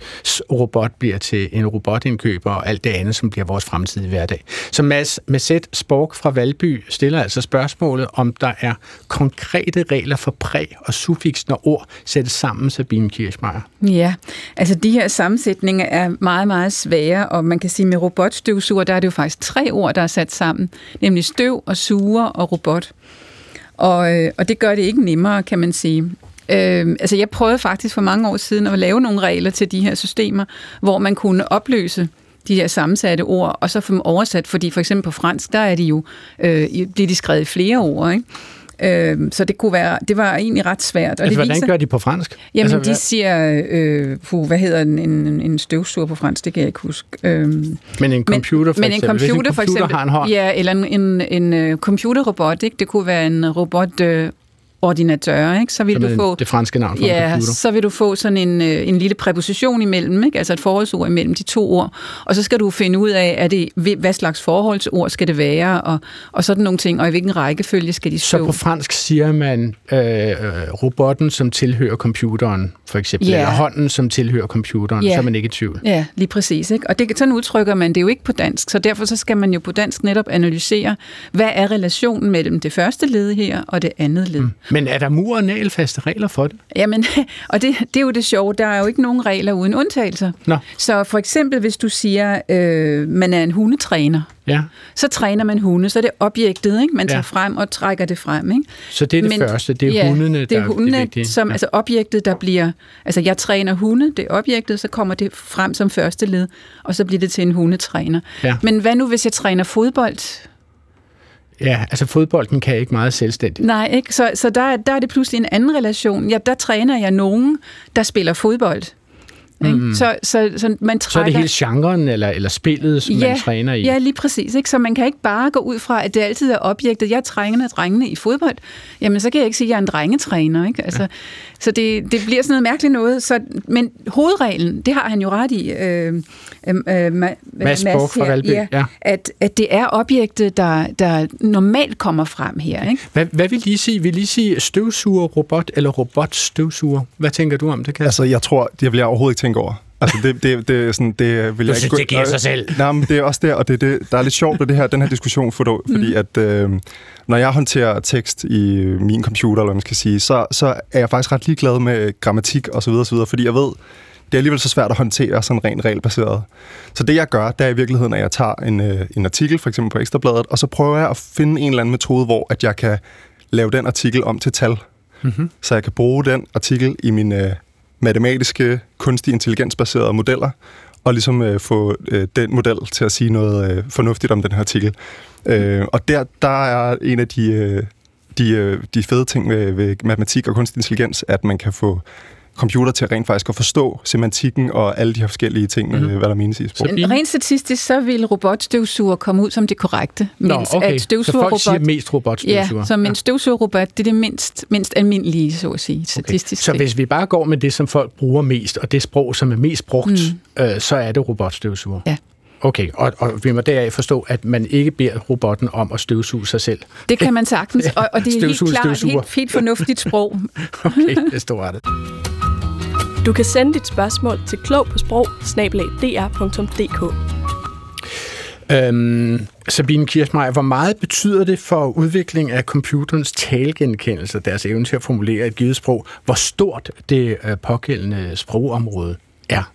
Speaker 3: Robot bliver til en robotindkøber og alt det andet, som bliver vores fremtidige hverdag. Så Mads med sæt Spork fra Valby stiller altså spørgsmålet, om der er konkrete regler for præg og suffix, når ord sættes sammen, Sabine Kirchmeier?
Speaker 1: Ja, altså de her sammensætninger er meget, meget svære, og man kan sige med robotstøvsuger, der er det jo faktisk tre ord, der er sat sammen, nemlig støv og suger og robot. Og, øh, og det gør det ikke nemmere, kan man sige. Øh, altså jeg prøvede faktisk for mange år siden at lave nogle regler til de her systemer, hvor man kunne opløse de her sammensatte ord, og så få dem oversat, fordi for eksempel på fransk, der er de jo, øh, bliver de skrevet i flere ord, ikke? Øh, så det kunne være, det var egentlig ret svært. Og
Speaker 3: altså,
Speaker 1: det
Speaker 3: hvordan viser, gør de på fransk?
Speaker 1: Jamen,
Speaker 3: altså,
Speaker 1: de siger, øh, puh, hvad hedder en, en, en støvsuger på fransk, det kan jeg ikke huske. Øh,
Speaker 3: men en computer for
Speaker 1: men,
Speaker 3: eksempel,
Speaker 1: en computer,
Speaker 3: en computer
Speaker 1: for eksempel,
Speaker 3: har en hånd.
Speaker 1: Ja, eller en, en, en uh, computerrobot, ikke? det kunne være en robot, øh, ordinatør, ikke? så vil du få...
Speaker 3: Det franske navn for
Speaker 1: ja,
Speaker 3: en computer.
Speaker 1: så vil du få sådan en, øh, en lille præposition imellem, ikke? altså et forholdsord imellem de to ord, og så skal du finde ud af, er det, hvad slags forholdsord skal det være, og, og sådan nogle ting, og i hvilken rækkefølge skal de stå.
Speaker 3: Så på fransk siger man øh, robotten, som tilhører computeren, for eksempel, ja. eller hånden, som tilhører computeren, ja. så er man ikke i tvivl.
Speaker 1: Ja, lige præcis. Ikke? Og det, sådan udtrykker man det jo ikke på dansk, så derfor så skal man jo på dansk netop analysere, hvad er relationen mellem det første led her og det andet led. Mm.
Speaker 3: Men er der mur- og nagelfaste regler for det?
Speaker 1: Jamen, [laughs] og det, det er jo det sjove. Der er jo ikke nogen regler uden undtagelser.
Speaker 3: Nå.
Speaker 1: Så for eksempel, hvis du siger, øh, man er en hundetræner,
Speaker 3: ja.
Speaker 1: så træner man hunde, så er det objektet, ikke? man tager ja. frem og trækker det frem. Ikke?
Speaker 3: Så det er det Men, første, det er ja, hundene,
Speaker 1: det er
Speaker 3: der
Speaker 1: hundene,
Speaker 3: er det
Speaker 1: som, ja. altså objektet, der bliver, altså jeg træner hunde, det er objektet, så kommer det frem som første led, og så bliver det til en hundetræner.
Speaker 3: Ja.
Speaker 1: Men hvad nu, hvis jeg træner fodbold?
Speaker 3: Ja, altså fodbolden kan ikke meget selvstændigt.
Speaker 1: Nej, ikke? Så, så der, der er det pludselig en anden relation. Ja, der træner jeg nogen, der spiller fodbold. Mm. Så, så, så, man trækker...
Speaker 3: så er det hele genren eller, eller spillet, som
Speaker 1: ja,
Speaker 3: man træner i?
Speaker 1: Ja, lige præcis. Ikke? Så man kan ikke bare gå ud fra, at det altid er objektet. Jeg træner drengene i fodbold. Jamen, så kan jeg ikke sige, at jeg er en drengetræner. Ikke? Altså, ja. Så det, det bliver sådan noget mærkeligt noget. Så, men hovedreglen, det har han jo ret i, øh, øh,
Speaker 3: øh, Mads, Mads fra Valby,
Speaker 1: ja, ja. At, at det er objektet, der, der normalt kommer frem her. Ikke?
Speaker 3: Hvad, hvad vil I sige? Vil I sige støvsuger, robot eller robotstøvsuger? Hvad tænker du om det, Kasper?
Speaker 4: Altså, jeg tror, det vil jeg overhovedet ikke tænke over. Altså, det, det, det, er sådan, det vil
Speaker 3: du
Speaker 4: jeg
Speaker 3: synes,
Speaker 4: ikke...
Speaker 3: det giver sig selv.
Speaker 4: Nej, men det er også der, og det, det, der er lidt sjovt ved det her, den her diskussion, for, fordi mm. at øh, når jeg håndterer tekst i min computer, eller hvad man skal sige, så, så er jeg faktisk ret ligeglad med grammatik og så videre, så videre, fordi jeg ved, det er alligevel så svært at håndtere sådan rent regelbaseret. Så det jeg gør, det er i virkeligheden, at jeg tager en, øh, en artikel, for eksempel på Ekstrabladet, og så prøver jeg at finde en eller anden metode, hvor at jeg kan lave den artikel om til tal. Mm-hmm. Så jeg kan bruge den artikel i min øh, matematiske, kunstig intelligensbaserede modeller, og ligesom øh, få øh, den model til at sige noget øh, fornuftigt om den her artikel. Øh, og der, der er en af de, øh, de, øh, de fede ting ved, ved matematik og kunstig intelligens, at man kan få computer til rent faktisk at forstå semantikken og alle de her forskellige ting, mm. hvad der menes i sprog.
Speaker 1: Men rent statistisk, så vil robotstøvsuger komme ud som det korrekte.
Speaker 3: Nå, okay. At så folk siger mest robotstøvsuger.
Speaker 1: Ja, som en støvsugerrobot, det er det mindst, mindst almindelige, så at sige, statistisk.
Speaker 3: Okay. Så hvis vi bare går med det, som folk bruger mest, og det sprog, som er mest brugt, mm. øh, så er det robotstøvsuger?
Speaker 1: Ja.
Speaker 3: Okay, og, og vi må deraf forstå, at man ikke beder robotten om at støvsuge sig selv.
Speaker 1: Det kan man sagtens, [laughs] og, og det er helt klart
Speaker 3: støvsuger.
Speaker 1: helt, helt fornuftigt sprog. [laughs]
Speaker 3: Okay, det står det.
Speaker 6: Du kan sende dit spørgsmål til klog på sprog.
Speaker 3: Øhm, Sabine Kirchmeier, hvor meget betyder det for udvikling af computerens talegenkendelse, deres evne til at formulere et givet sprog, hvor stort det øh, pågældende sprogområde er?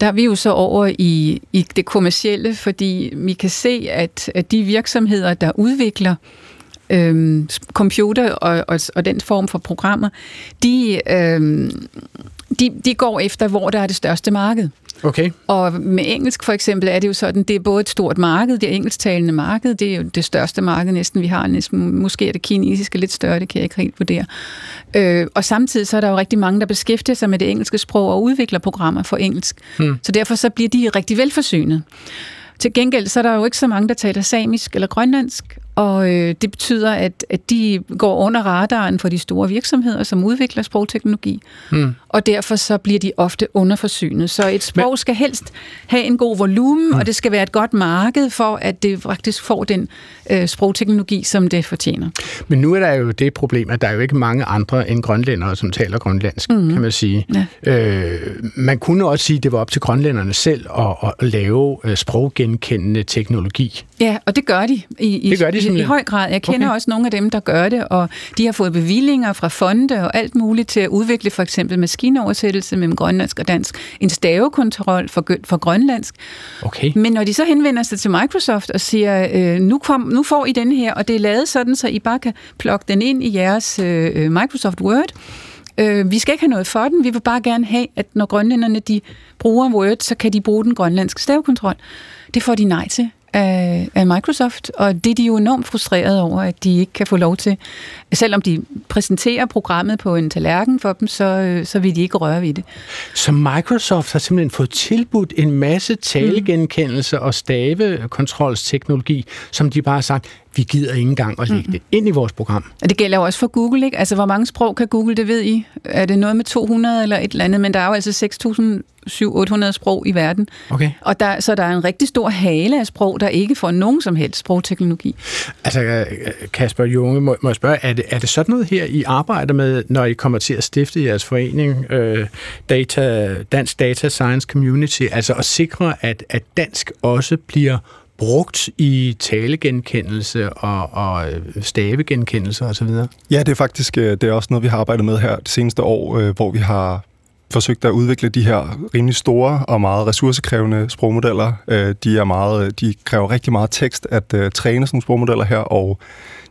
Speaker 1: Der er vi jo så over i, i det kommercielle, fordi vi kan se, at, at de virksomheder, der udvikler øhm, computer og, og, og den form for programmer, de, øhm, de, de går efter, hvor der er det største marked.
Speaker 3: Okay.
Speaker 1: Og med engelsk for eksempel er det jo sådan, det er både et stort marked, det er engelsktalende marked, det er jo det største marked næsten, vi har. Næsten, måske er det kinesiske lidt større, det kan jeg ikke helt vurdere. Øh, og samtidig så er der jo rigtig mange, der beskæftiger sig med det engelske sprog og udvikler programmer for engelsk. Hmm. Så derfor så bliver de rigtig velforsynet. Til gengæld så er der jo ikke så mange, der taler samisk eller grønlandsk, og øh, det betyder, at, at de går under radaren for de store virksomheder, som udvikler sprogteknologi, mm. Og derfor så bliver de ofte underforsynet. Så et sprog Men... skal helst have en god volumen, mm. og det skal være et godt marked for, at det faktisk får den øh, sprogteknologi, som det fortjener.
Speaker 3: Men nu er der jo det problem, at der er jo ikke mange andre end grønlændere, som taler grønlandsk, mm. kan man sige. Ja. Øh, man kunne også sige, at det var op til grønlænderne selv at, at lave øh, sproggenkendende teknologi.
Speaker 1: Ja, og det gør de i, i,
Speaker 3: det gør de
Speaker 1: i, i høj grad. Jeg kender okay. også nogle af dem, der gør det, og de har fået bevillinger fra fonde og alt muligt til at udvikle for eksempel maskinoversættelse mellem grønlandsk og dansk, en stavekontrol for, for grønlandsk.
Speaker 3: Okay.
Speaker 1: Men når de så henvender sig til Microsoft og siger, øh, nu, kom, nu får I den her, og det er lavet sådan, så I bare kan plukke den ind i jeres øh, Microsoft Word, Øh, vi skal ikke have noget for den, vi vil bare gerne have, at når grønlænderne de bruger Word, så kan de bruge den grønlandske stavekontrol. Det får de nej til af, af Microsoft, og det er de jo enormt frustrerede over, at de ikke kan få lov til. Selvom de præsenterer programmet på en tallerken for dem, så, så vil de ikke røre ved det.
Speaker 3: Så Microsoft har simpelthen fået tilbudt en masse talegenkendelse og stavekontrolsteknologi, som de bare har sagt, vi gider ikke engang at lægge mm. det ind i vores program.
Speaker 1: Og det gælder jo også for Google, ikke? Altså, hvor mange sprog kan Google, det ved I? Er det noget med 200 eller et eller andet? Men der er jo altså 6.800 sprog i verden.
Speaker 3: Okay.
Speaker 1: Og der, så der er en rigtig stor hale af sprog, der ikke får nogen som helst sprogteknologi.
Speaker 3: Altså, Kasper Junge, må, må jeg spørge, er det, er det sådan noget her, I arbejder med, når I kommer til at stifte jeres forening, øh, Data, Dansk Data Science Community, altså at sikre, at, at dansk også bliver brugt i talegenkendelse og, og stavegenkendelse osv.?
Speaker 4: Ja, det er faktisk det er også noget, vi har arbejdet med her det seneste år, hvor vi har forsøgt at udvikle de her rimelig store og meget ressourcekrævende sprogmodeller. De, er meget, de kræver rigtig meget tekst at uh, træne sådan nogle sprogmodeller her, og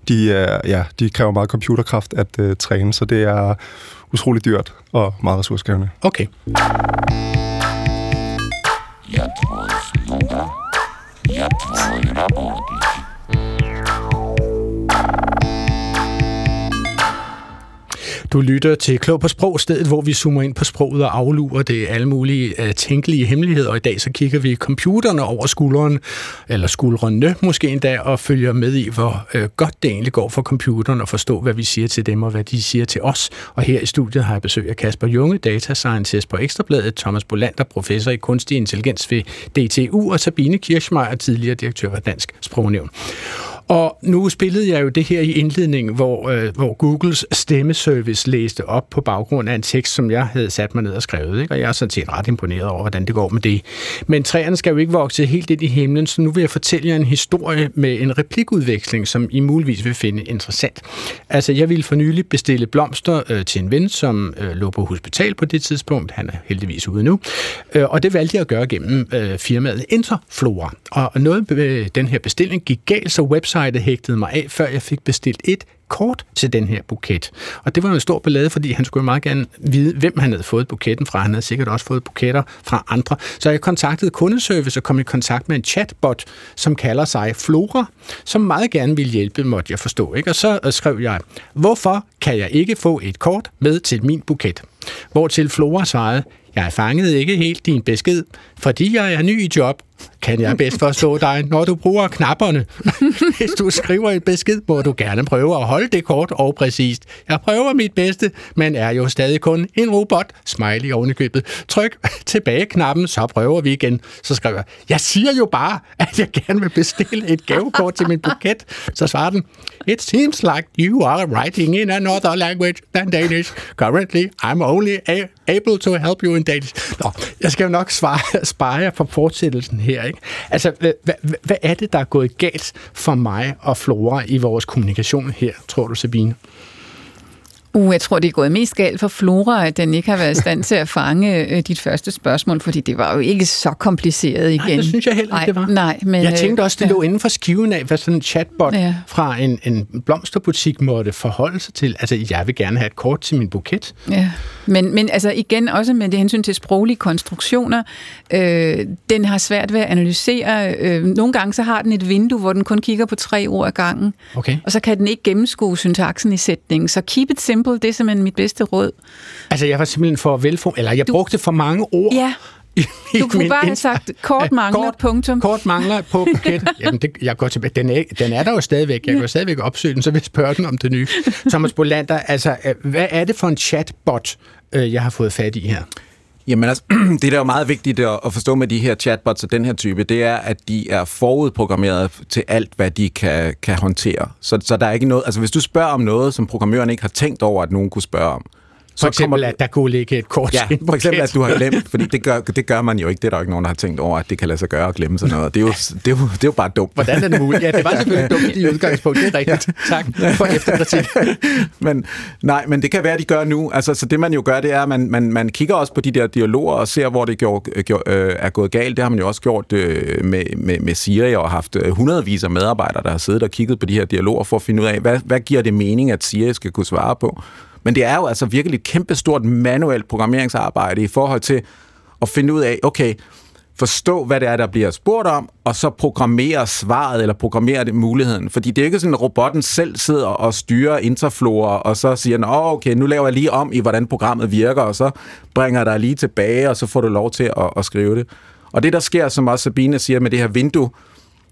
Speaker 4: de, uh, ja, de kræver meget computerkraft at uh, træne, så det er utrolig dyrt og meget ressourcekrævende.
Speaker 3: Okay.
Speaker 7: Jeg troede slutter. Jeg troede,
Speaker 3: Du lytter til Klog på Sprog, stedet hvor vi zoomer ind på sproget og aflurer det alle mulige uh, tænkelige hemmeligheder. Og i dag så kigger vi computerne over skulderen, eller skuldrene måske endda, og følger med i, hvor uh, godt det egentlig går for computeren at forstå, hvad vi siger til dem og hvad de siger til os. Og her i studiet har jeg besøg af Kasper Junge, data scientist på Ekstrabladet, Thomas Bolander, professor i kunstig intelligens ved DTU, og Sabine Kirschmeier, tidligere direktør for Dansk Sprognævn. Og nu spillede jeg jo det her i indledningen, hvor, øh, hvor Googles stemmeservice læste op på baggrund af en tekst, som jeg havde sat mig ned og skrevet. Ikke? Og jeg er sådan set ret imponeret over, hvordan det går med det. Men træerne skal jo ikke vokse helt ind i himlen, så nu vil jeg fortælle jer en historie med en replikudveksling, som I muligvis vil finde interessant. Altså, jeg ville for nylig bestille blomster øh, til en ven, som øh, lå på hospital på det tidspunkt. Han er heldigvis ude nu. Øh, og det valgte jeg at gøre gennem øh, firmaet Interflora. Og noget med den her bestilling gik galt, så website website hægtede mig af, før jeg fik bestilt et kort til den her buket. Og det var en stor ballade, fordi han skulle meget gerne vide, hvem han havde fået buketten fra. Han havde sikkert også fået buketter fra andre. Så jeg kontaktede kundeservice og kom i kontakt med en chatbot, som kalder sig Flora, som meget gerne ville hjælpe, måtte jeg forstå. Ikke? Og så øh, skrev jeg, hvorfor kan jeg ikke få et kort med til min buket? Hvor til Flora svarede, jeg fangede ikke helt din besked, fordi jeg er ny i job, kan jeg bedst forstå dig, når du bruger knapperne. [laughs] Hvis du skriver en besked, må du gerne prøve at holde det kort og præcist. Jeg prøver mit bedste, men er jo stadig kun en robot. Smiley oven i købet. Tryk tilbage-knappen, så prøver vi igen. Så skriver jeg, jeg siger jo bare, at jeg gerne vil bestille et gavekort til min buket. Så svarer den, It seems like you are writing in another language than Danish. Currently, I'm only able to help you in Danish. Nå, jeg skal jo nok svare, spare jer for fortsættelsen her. Ikke? Altså, hvad, hvad, hvad er det, der er gået galt for mig og Flora i vores kommunikation her, tror du, Sabine?
Speaker 1: Uh, jeg tror, det er gået mest galt for Flora, at den ikke har været i stand til at fange øh, dit første spørgsmål, fordi det var jo ikke så kompliceret igen.
Speaker 3: Nej, det synes jeg heller ikke, det var.
Speaker 1: Nej, men,
Speaker 3: Jeg tænkte
Speaker 1: øh,
Speaker 3: også, det lå inden for skiven af, hvad sådan en chatbot
Speaker 1: Ja.
Speaker 3: fra en, en blomsterbutik måtte forholde sig til. Altså, jeg vil gerne have et kort til min buket.
Speaker 1: Ja, men, men altså igen også med det hensyn til sproglige konstruktioner, øh, den har svært ved at analysere. Øh, nogle gange så har den et vindue, hvor den kun kigger på tre ord ad gangen,
Speaker 3: Okay.
Speaker 1: og så kan den ikke gennemskue syntaksen i sætningen. Så keep it simple, det er simpelthen mit bedste råd.
Speaker 3: Altså, jeg var simpelthen for velform... Eller jeg
Speaker 1: Du-
Speaker 3: brugte for mange ord.
Speaker 1: Ja, [laughs] du kunne bare have sagt, kort mangler,
Speaker 3: kort,
Speaker 1: punktum.
Speaker 3: Kort mangler på [laughs] buketten. Jamen, det, jeg går tilbage. Den er, den er der jo stadigvæk. Jeg kan jo stadigvæk opsøge den, så vil jeg spørge den om det nye. [laughs] Thomas Bolander, altså, øh, hvad er det for en chatbot, øh, jeg har fået fat i her?
Speaker 5: Jamen altså, [clears throat] det der er jo meget vigtigt at forstå med de her chatbots og den her type, det er, at de er forudprogrammeret til alt, hvad de kan, kan håndtere. Så, så der er ikke noget, altså hvis du spørger om noget, som programmøren ikke har tænkt over, at nogen kunne spørge om,
Speaker 3: for eksempel, at der kunne ligge et kort
Speaker 5: Ja, for eksempel, at du har glemt, [laughs] fordi det gør, det gør man jo ikke. Det er der jo ikke nogen, der har tænkt over, at det kan lade sig gøre at glemme sådan noget. Det er jo, det er jo, det er jo bare dumt.
Speaker 3: Hvordan er det muligt? Ja, det var selvfølgelig dumt i udgangspunktet. Det er [laughs] rigtigt. Tak for efterkritik. [laughs]
Speaker 5: men, nej, men det kan være, at de gør nu. Altså, så det man jo gør, det er, at man, man, man kigger også på de der dialoger og ser, hvor det gjorde, gjorde, øh, er gået galt. Det har man jo også gjort øh, med, med, med Siri og haft øh, hundredvis af medarbejdere, der har siddet og kigget på de her dialoger for at finde ud af, hvad, hvad giver det mening, at Siri skal kunne svare på. Men det er jo altså virkelig et kæmpestort manuelt programmeringsarbejde i forhold til at finde ud af, okay, forstå, hvad det er, der bliver spurgt om, og så programmere svaret, eller programmere det muligheden. Fordi det er ikke sådan, at robotten selv sidder og styrer interflorer, og så siger den, åh, okay, nu laver jeg lige om i, hvordan programmet virker, og så bringer jeg dig lige tilbage, og så får du lov til at, at skrive det. Og det, der sker, som også Sabine siger med det her vindue,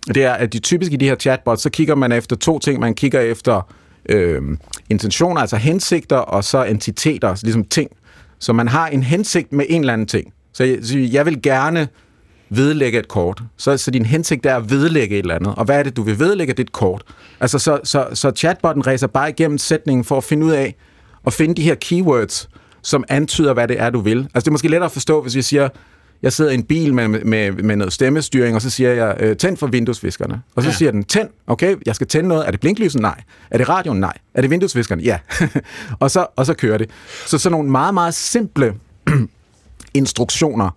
Speaker 5: det er, at de typisk i de her chatbots, så kigger man efter to ting. Man kigger efter øh, intentioner, altså hensigter, og så entiteter, altså ligesom ting. Så man har en hensigt med en eller anden ting. Så jeg, så jeg vil gerne vedlægge et kort. Så, så din hensigt er at vedlægge et eller andet. Og hvad er det, du vil vedlægge? Det er et kort. Altså, så, så, så chatbotten ræser bare igennem sætningen for at finde ud af, at finde de her keywords, som antyder, hvad det er, du vil. Altså, det er måske lettere at forstå, hvis vi siger, jeg sidder i en bil med, med, med noget stemmestyring, og så siger jeg, øh, tænd for vinduesviskerne. Og så ja. siger den, tænd, okay, jeg skal tænde noget. Er det blinklyset? Nej. Er det radioen? Nej. Er det vinduesviskerne? Ja. [laughs] og, så, og så kører det. Så sådan nogle meget, meget simple [clears throat] instruktioner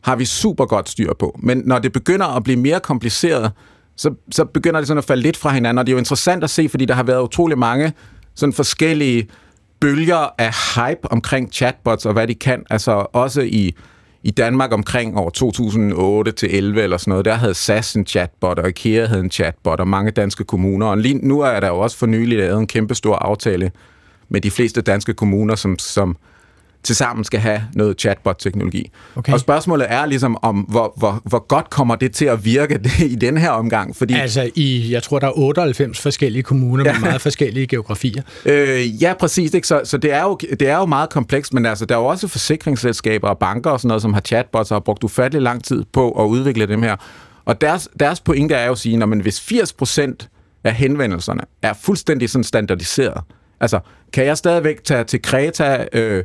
Speaker 5: har vi super godt styr på. Men når det begynder at blive mere kompliceret, så, så begynder det sådan at falde lidt fra hinanden, og det er jo interessant at se, fordi der har været utrolig mange sådan forskellige bølger af hype omkring chatbots og hvad de kan. Altså også i, i Danmark omkring år 2008 til 11 eller sådan noget, der havde SAS en chatbot, og IKEA havde en chatbot, og mange danske kommuner. Og lige nu er der jo også for nylig lavet en kæmpe stor aftale med de fleste danske kommuner, som, som tilsammen skal have noget chatbot-teknologi.
Speaker 3: Okay.
Speaker 5: Og spørgsmålet er ligesom, om hvor, hvor, hvor godt kommer det til at virke [laughs] i den her omgang? Fordi
Speaker 3: Altså, i, jeg tror, der er 98 forskellige kommuner med meget forskellige geografier.
Speaker 5: Øh, ja, præcis. Ikke? Så, så det, er jo, det er jo meget komplekst, men altså, der er jo også forsikringsselskaber og banker og sådan noget, som har chatbots og har brugt ufattelig lang tid på at udvikle dem her. Og deres, deres pointe er jo at sige, at hvis 80% af henvendelserne er fuldstændig sådan standardiseret, Altså, kan jeg stadigvæk tage til Kreta øh,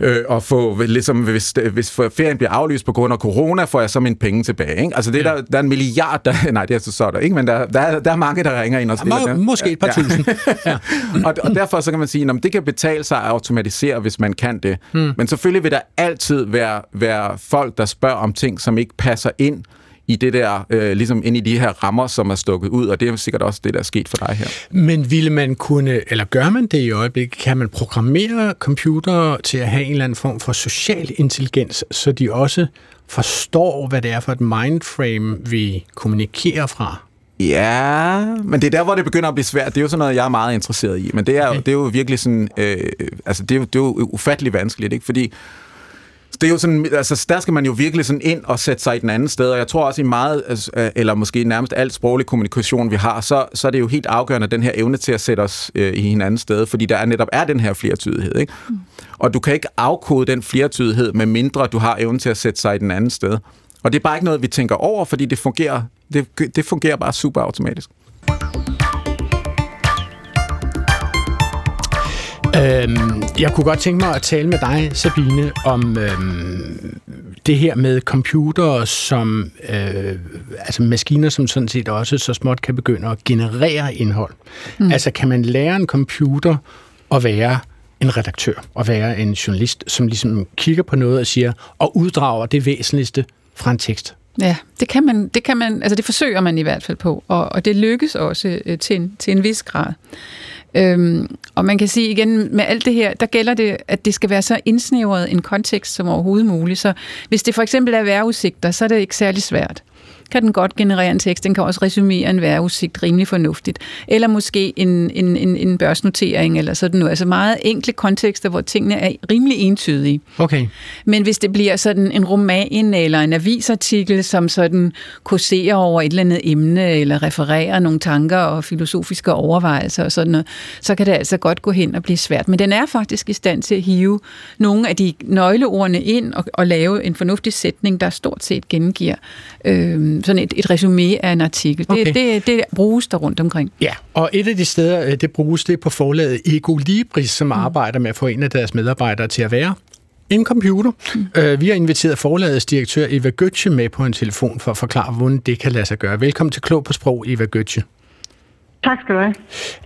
Speaker 5: øh, og få, ligesom, hvis, hvis ferien bliver aflyst på grund af corona, får jeg så mine penge tilbage, ikke? Altså, det er der, der er en milliard, der, [laughs] nej, det er så, så er der, ikke? Men der, der, er, der er mange, der ringer ind og stiller
Speaker 3: Må,
Speaker 5: dem.
Speaker 3: måske et par
Speaker 5: Ja.
Speaker 3: tusind. [laughs] Ja.
Speaker 5: og, og derfor så kan man sige, at det kan betale sig at automatisere, hvis man kan det. Hmm. Men selvfølgelig vil der altid være, være folk, der spørger om ting, som ikke passer ind i det der, øh, ligesom ind i de her rammer, som er stukket ud, og det er sikkert også det, der er sket for dig her.
Speaker 3: Men ville man kunne, eller gør man det i øjeblikket, kan man programmere computere til at have en eller anden form for social intelligens, så de også forstår, hvad det er for et mindframe, vi kommunikerer fra?
Speaker 5: Ja, men det er der, hvor det begynder at blive svært. Det er jo sådan noget, jeg er meget interesseret i. Men det er, okay. det er jo virkelig sådan... Øh, altså, det er, jo, det er jo ufattelig vanskeligt, ikke? Fordi det er jo sådan, altså der skal man jo virkelig sådan ind og sætte sig i den anden sted, og jeg tror også i meget, altså, øh, eller måske nærmest alt sproglig kommunikation, vi har, så, så er det jo helt afgørende, den her evne til at sætte os øh, i hinandens sted, fordi der er netop er den her flertydighed, ikke? Mm. Og du kan ikke afkode den flertydighed, med mindre du har evnen til at sætte sig i den anden sted. Og det er bare ikke noget, vi tænker over, fordi det fungerer, det, det fungerer bare super automatisk.
Speaker 3: Øhm, jeg kunne godt tænke mig at tale med dig, Sabine, om øhm, det her med computere som øh, altså maskiner, som sådan set også så småt kan begynde at generere indhold. Mm. Altså kan man lære en computer at være en redaktør, og være en journalist, som ligesom kigger på noget og siger, og uddrager det væsentligste fra en tekst?
Speaker 1: Ja, det kan man, det kan man, altså det forsøger man i hvert fald på, og, og det lykkes også øh, til, en, til en vis grad. Øhm, og man kan sige igen, med alt det her, der gælder det, at det skal være så indsnævret en kontekst som overhovedet muligt. Så hvis det for eksempel er vejrudsigter, så er det ikke særlig svært kan den godt generere en tekst. Den kan også resumere en vejrudsigt rimelig fornuftigt. Eller måske en, en, en, en børsnotering eller sådan noget. Altså meget enkle kontekster, hvor tingene er rimelig entydige.
Speaker 3: Okay.
Speaker 1: Men hvis det bliver sådan en roman eller en avisartikel, som sådan kurserer over et eller andet emne, eller refererer nogle tanker og filosofiske overvejelser og sådan noget, så kan det altså godt gå hen og blive svært. Men den er faktisk i stand til at hive nogle af de nøgleordene ind og, og lave en fornuftig sætning, der stort set gengiver øh, sådan et, et resume af en artikel. Okay. Det, det, det bruges der rundt omkring.
Speaker 3: Ja, og et af de steder, øh, det bruges, det er på forlaget Ego Libris, som mm. arbejder med at få en af deres medarbejdere til at være en computer. Mm. Uh, vi har inviteret forlagets direktør Eva Götze med på en telefon for at forklare, hvordan det kan lade sig gøre. Velkommen til Klog på Sprog, Eva Götze.
Speaker 8: Tak skal du have.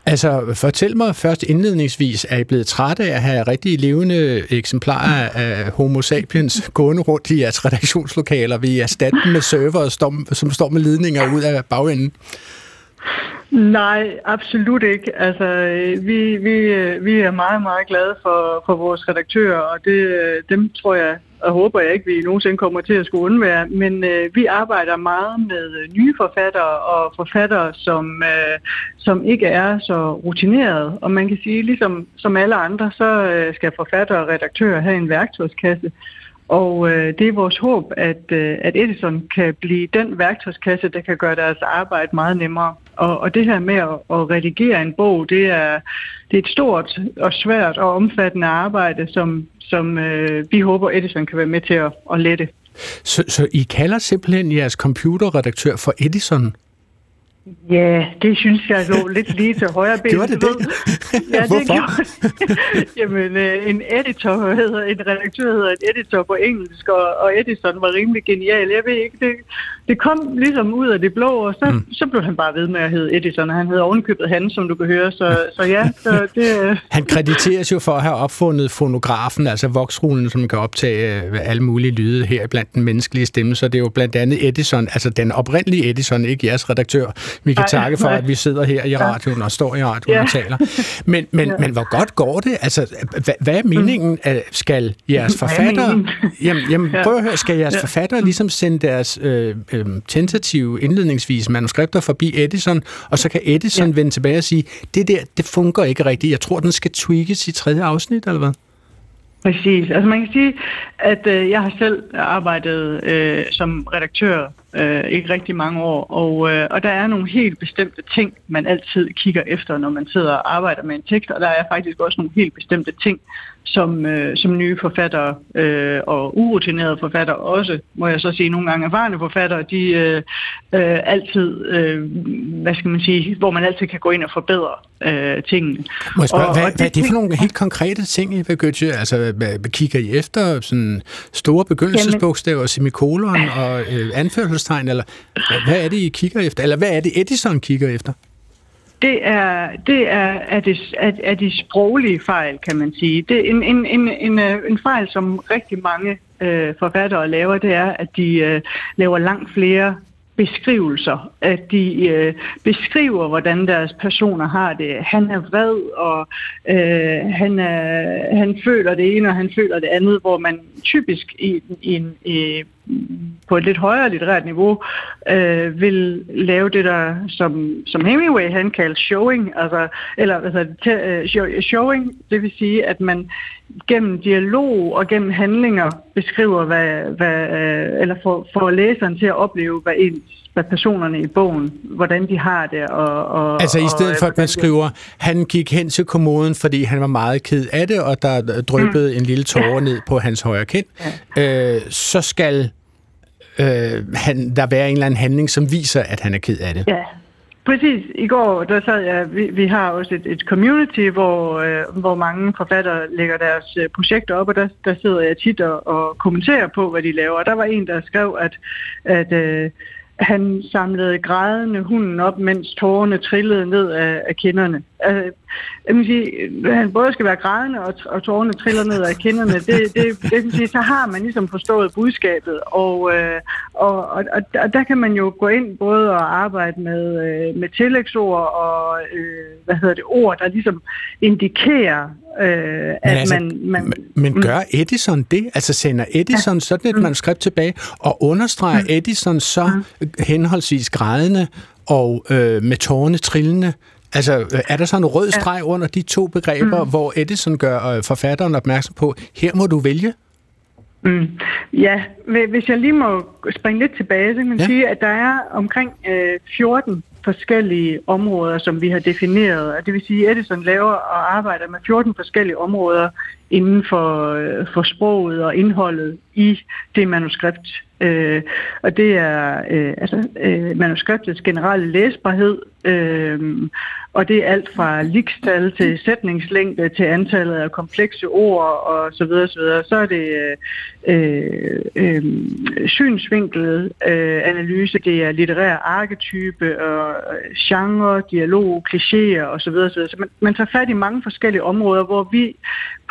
Speaker 3: Altså, fortæl mig først indledningsvis, er I blevet trætte af at have rigtig levende eksemplarer af Homo sapiens gående rundt i jeres redaktionslokaler? Vi erstatte med server, som står med ledninger ud af bagenden?
Speaker 8: Nej, absolut ikke. Altså, vi, vi, vi er meget, meget glade for, for vores redaktører, og det, dem tror jeg og håber jeg ikke, vi nogensinde kommer til at skulle undvære. Men øh, vi arbejder meget med øh, nye forfattere og forfattere, som, øh, som ikke er så rutineret. Og man kan sige, ligesom som alle andre, så øh, skal forfattere og redaktører have en værktøjskasse. Og øh, det er vores håb, at, øh, at Edison kan blive den værktøjskasse, der kan gøre deres arbejde meget nemmere. Og, og det her med at, at redigere en bog, det er, det er et stort og svært og omfattende arbejde, som, som øh, vi håber, Edison kan være med til at, at lette.
Speaker 3: Så, så I kalder simpelthen jeres computerredaktør for Edison?
Speaker 8: Ja, det synes jeg lå lidt lige til højre ben.
Speaker 3: Gjorde det det?
Speaker 8: Ja, det Hvorfor? gjorde [laughs] Jamen, øh, en editor hedder, en redaktør hedder en editor på engelsk, og, og Edison var rimelig genial. Jeg ved ikke, det, det kom ligesom ud af det blå, og så, mm. så blev han bare ved med at hedde Edison, og han hedder ovenkøbet han, som du kan høre, så, så ja. Så det, øh.
Speaker 3: han krediteres jo for at have opfundet fonografen, altså voksrullen, som kan optage øh, alle mulige lyde her blandt den menneskelige stemme, så det er jo blandt andet Edison, altså den oprindelige Edison, ikke jeres redaktør, vi kan nej, takke for, nej. at vi sidder her i radioen og står i radioen ja. og taler. Men, men, ja. men hvor godt går det? Altså, hvad, hvad er meningen? Mm. Skal jeres forfattere... [laughs] Jamen, jamen ja. prøv at høre, skal jeres ja. forfattere ligesom sende deres øh, øh, tentative indledningsvis manuskripter forbi Edison, og så kan Edison ja. vende tilbage og sige, det der, det fungerer ikke rigtigt. Jeg tror, den skal tweakes i tredje afsnit, eller hvad?
Speaker 8: Præcis. Altså man kan sige, at øh, jeg har selv arbejdet øh, som redaktør øh, ikke rigtig mange år, og, øh, og der er nogle helt bestemte ting, man altid kigger efter, når man sidder og arbejder med en tekst, og der er faktisk også nogle helt bestemte ting, som, øh, som nye forfattere øh, og urutinerede forfattere også, må jeg så sige, nogle gange erfarne forfattere, de øh, øh, altid, øh, hvad skal man sige, hvor man altid kan gå ind og forbedre øh, tingene.
Speaker 3: Må jeg spørge, og, hvad, og hvad er det for nogle helt konkrete ting, I vil Altså, hvad, kigger I efter sådan store begyndelsesbogstaver, semikolon og øh, anførselstegn, eller hvad, hvad er det, I kigger efter? Eller hvad er det, Edison kigger efter?
Speaker 8: Det er, det er, er, det, er, er de sproglige fejl, kan man sige. Det er en, en, en, en, øh, en fejl, som rigtig mange øh, forfattere laver, det er, at de øh, laver langt flere beskrivelser, at de øh, beskriver, hvordan deres personer har det. Han er vred, og øh, han, er, han føler det ene, og han føler det andet, hvor man typisk i, i, i på et lidt højere litterært niveau øh, vil lave det der, som, som Hemingway han kaldte showing, altså, eller altså, t- øh, showing, det vil sige, at man gennem dialog og gennem handlinger beskriver, hvad, hvad, øh, eller får, får læseren til at opleve, hvad ens hvad personerne i bogen, hvordan de har det. Og, og,
Speaker 3: altså i stedet
Speaker 8: og,
Speaker 3: for, at man skriver, han gik hen til kommunen, fordi han var meget ked af det, og der drøbede mm. en lille tårer ned på hans højre kind, ja. øh, så skal øh, han, der være en eller anden handling, som viser, at han er ked af det.
Speaker 8: Ja, Præcis. I går, der sad jeg, vi, vi har også et, et community, hvor, øh, hvor mange forfattere lægger deres øh, projekter op, og der, der sidder jeg tit og, og kommenterer på, hvad de laver. Og der var en, der skrev, at, at øh, han samlede grædende hunden op, mens tårerne trillede ned af, af kinderne. Øh, vil sige, han både skal være grædende og, og tårerne triller ned af kinderne. Det, det, det vil sige, så har man ligesom forstået budskabet. Og, øh, og, og, og der kan man jo gå ind både og arbejde med, øh, med tillægsord og øh, hvad hedder det, ord, der ligesom indikerer, øh, at
Speaker 3: altså,
Speaker 8: man, man...
Speaker 3: Men gør Edison det? Altså sender Edison ja. sådan et manuskript tilbage, og understreger mm. Edison så mm. henholdsvis grædende og øh, med tårne trillende Altså, er der så en rød streg ja. under de to begreber, mm. hvor Edison gør øh, forfatteren opmærksom på, her må du vælge?
Speaker 8: Mm. Ja, hvis jeg lige må springe lidt tilbage, så kan man ja. sige, at der er omkring øh, 14 forskellige områder, som vi har defineret. Og det vil sige, at Edison laver og arbejder med 14 forskellige områder inden for, øh, for sproget og indholdet i det manuskript. Øh, og det er øh, altså, øh, manuskriptets generelle læsbarhed, øh, og det er alt fra likstal til sætningslængde til antallet af komplekse ord og så videre, så videre. Så er det øh, øh, øh synsvinkel, øh, analyse, det er litterær arketype og øh, genre, dialog, klichéer og så videre, så videre. Så man, man tager fat i mange forskellige områder, hvor vi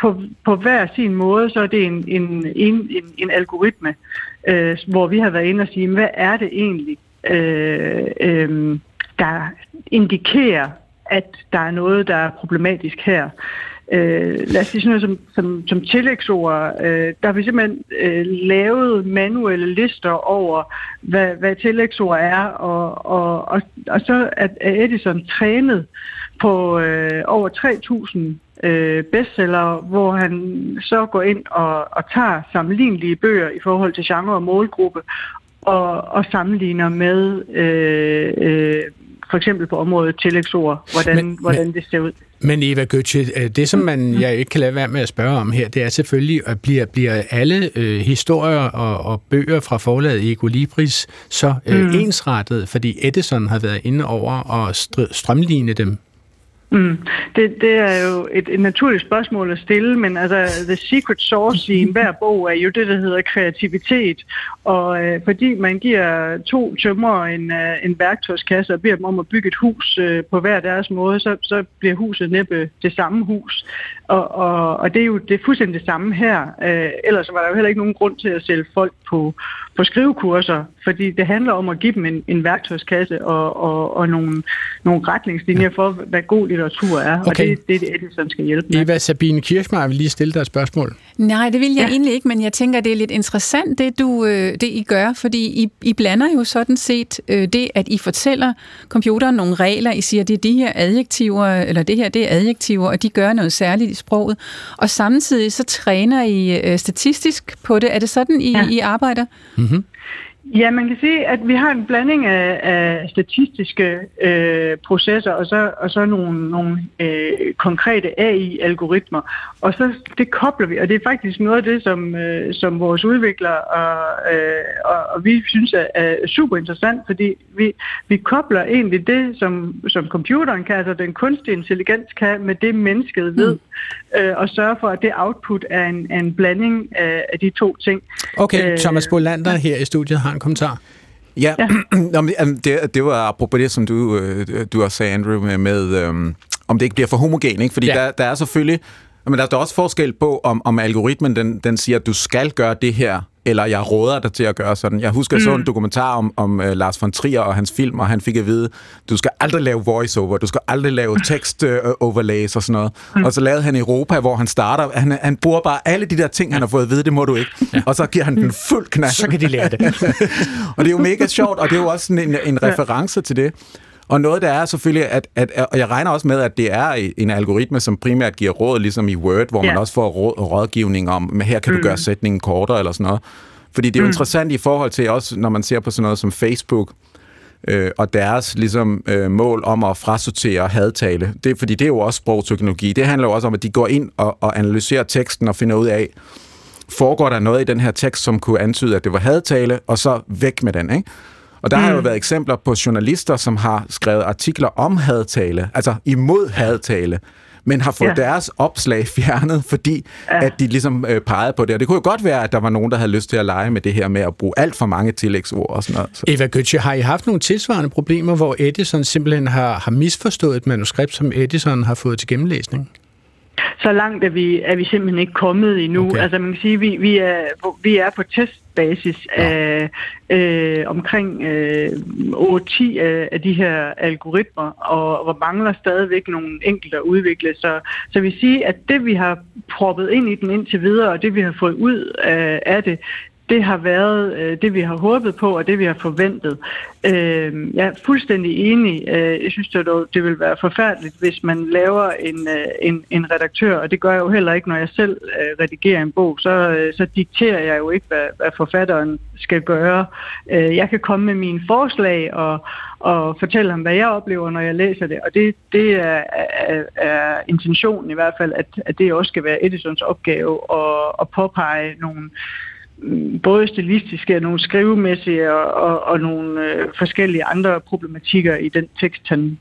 Speaker 8: på, på hver sin måde, så er det en, en, en, en, en algoritme, øh, hvor vi har været inde og sige, hvad er det egentlig, øh, øh, der indikerer, at der er noget, der er problematisk her. Øh, lad os sige sådan noget som, som, som tillægsord. Øh, der har vi simpelthen øh, lavet manuelle lister over, hvad, hvad tillægsord er, og, og, og, og så er Edison trænet på øh, over 3.000 øh, bestseller, hvor han så går ind og, og tager sammenlignelige bøger i forhold til genre og målgruppe, og, og sammenligner med øh, øh, for eksempel på området tillægsord, hvordan, men, hvordan det ser ud.
Speaker 3: Men Eva Götze, det som man, jeg ikke kan lade være med at spørge om her, det er selvfølgelig, at bliver, bliver alle øh, historier og, og bøger fra forlaget Ego Libris så øh, mm. ensrettet, fordi Edison har været inde over og strømligne dem
Speaker 8: Mm. Det, det er jo et, et naturligt spørgsmål at stille, men altså, the secret sauce i enhver bog er jo det, der hedder kreativitet. Og øh, fordi man giver to tømmer en, øh, en værktøjskasse og beder dem om at bygge et hus øh, på hver deres måde, så, så bliver huset næppe det samme hus. Og, og, og det er jo det er fuldstændig det samme her. Øh, ellers var der jo heller ikke nogen grund til at sælge folk på, på skrivekurser, fordi det handler om at give dem en, en værktøjskasse og, og, og nogle, nogle retningslinjer for, hvad god litteratur er. Okay. Og det, det er det, Edison skal hjælpe med.
Speaker 3: Eva Sabine Kirchmeier vil lige stille dig et spørgsmål.
Speaker 1: Nej, det vil jeg ja. egentlig ikke, men jeg tænker, det er lidt interessant, det, du, øh, det I gør, fordi I, I blander jo sådan set øh, det, at I fortæller computeren nogle regler. I siger, det er de her adjektiver, eller det her, det er adjektiver, og de gør noget særligt i sproget. Og samtidig så træner I øh, statistisk på det. Er det sådan, I, ja. I arbejder?
Speaker 3: Mm-hmm.
Speaker 8: Ja, man kan sige, at vi har en blanding af, af statistiske øh, processer og så, og så nogle, nogle øh, konkrete AI-algoritmer. Og så det kobler vi, og det er faktisk noget af det, som, øh, som vores udviklere og, øh, og, og vi synes er, er super interessant, fordi vi, vi kobler egentlig det, som, som computeren kan, altså den kunstige intelligens kan, med det mennesket ved, mm. øh, og sørge for, at det output er en, er en blanding af, af de to ting.
Speaker 3: Okay, Thomas Bolander her i studiet har en kommentar.
Speaker 5: Ja, ja. [clears throat] det, det var apropos det, som du, øh, du også sagde, Andrew, med, med um, om det ikke bliver for homogen, ikke? fordi ja. der, der er selvfølgelig, men der er også forskel på, om, om algoritmen den, den siger, at du skal gøre det her eller jeg råder dig til at gøre sådan. Jeg husker, jeg så en
Speaker 8: Mm.
Speaker 5: dokumentar om, om uh, Lars von Trier og hans film, og han fik at vide, du skal aldrig lave voiceover, du skal aldrig lave [laughs] tekst-overlays og sådan noget.
Speaker 8: Mm.
Speaker 5: Og så lavede han Europa, hvor han starter, han, han bruger bare alle de der ting, han har fået at vide, det må du ikke. Og så giver han den fuld knald.
Speaker 3: Så kan de lære det. [laughs]
Speaker 5: og det er jo mega sjovt, og det er jo også sådan en, en reference til det. Og noget, der er selvfølgelig, at, at, og jeg regner også med, at det er en algoritme, som primært giver råd, ligesom i Word, hvor man
Speaker 8: Ja.
Speaker 5: også får råd, rådgivning om, men her kan du
Speaker 8: Mm.
Speaker 5: gøre sætningen kortere eller sådan noget. Fordi det er jo
Speaker 8: Mm.
Speaker 5: interessant i forhold til også, når man ser på sådan noget som Facebook, øh, og deres ligesom, øh, mål om at frasortere hadtale. Det, fordi det er jo også sprogteknologi. Det handler jo også om, at de går ind og, og analyserer teksten og finder ud af, foregår der noget i den her tekst, som kunne antyde, at det var hadtale, og så væk med den, ikke? Og der mm. har jo
Speaker 8: Mm.
Speaker 5: været eksempler på journalister, som har skrevet artikler om hadtale, altså imod hadtale, men har fået
Speaker 8: Ja.
Speaker 5: deres opslag [laughs] fjernet, fordi
Speaker 8: Ja.
Speaker 5: at de ligesom øh, pegede på det. Og det kunne jo godt være, at der var nogen, der havde lyst til at lege med det her med at bruge alt for mange tillægsord og sådan noget. Så.
Speaker 3: Eva Götze, har I haft nogle tilsvarende problemer, hvor Edison simpelthen har, har misforstået et manuskript, som Edison har fået til gennemlæsning?
Speaker 8: Så langt er vi, er vi simpelthen ikke kommet endnu.
Speaker 3: Okay.
Speaker 8: Altså man kan sige, vi, vi, er, vi er på testbasis af øh, omkring øh, 8-10 af, af de her algoritmer, og hvor mangler stadigvæk nogle enkelte at udvikle. Så, så vi siger, at det vi har proppet ind i den indtil videre, og det vi har fået ud af, af det, det har været øh, det, vi har håbet på, og det, vi har forventet. Øh, jeg er fuldstændig enig. Øh, jeg synes, det, det vil være forfærdeligt, hvis man laver en, øh, en, en redaktør, og det gør jeg jo heller ikke, når jeg selv øh, redigerer en bog. Så, øh, så dikterer jeg jo ikke, hvad, hvad forfatteren skal gøre. Øh, jeg kan komme med mine forslag og, og fortælle ham, hvad jeg oplever, når jeg læser det. Og det, det er, er, er intentionen i hvert fald, at, at det også skal være Edisons opgave at, at påpege nogle både stilistiske og nogle skrivemæssige og, og, og nogle øh, forskellige andre problematikker i den tekst, han,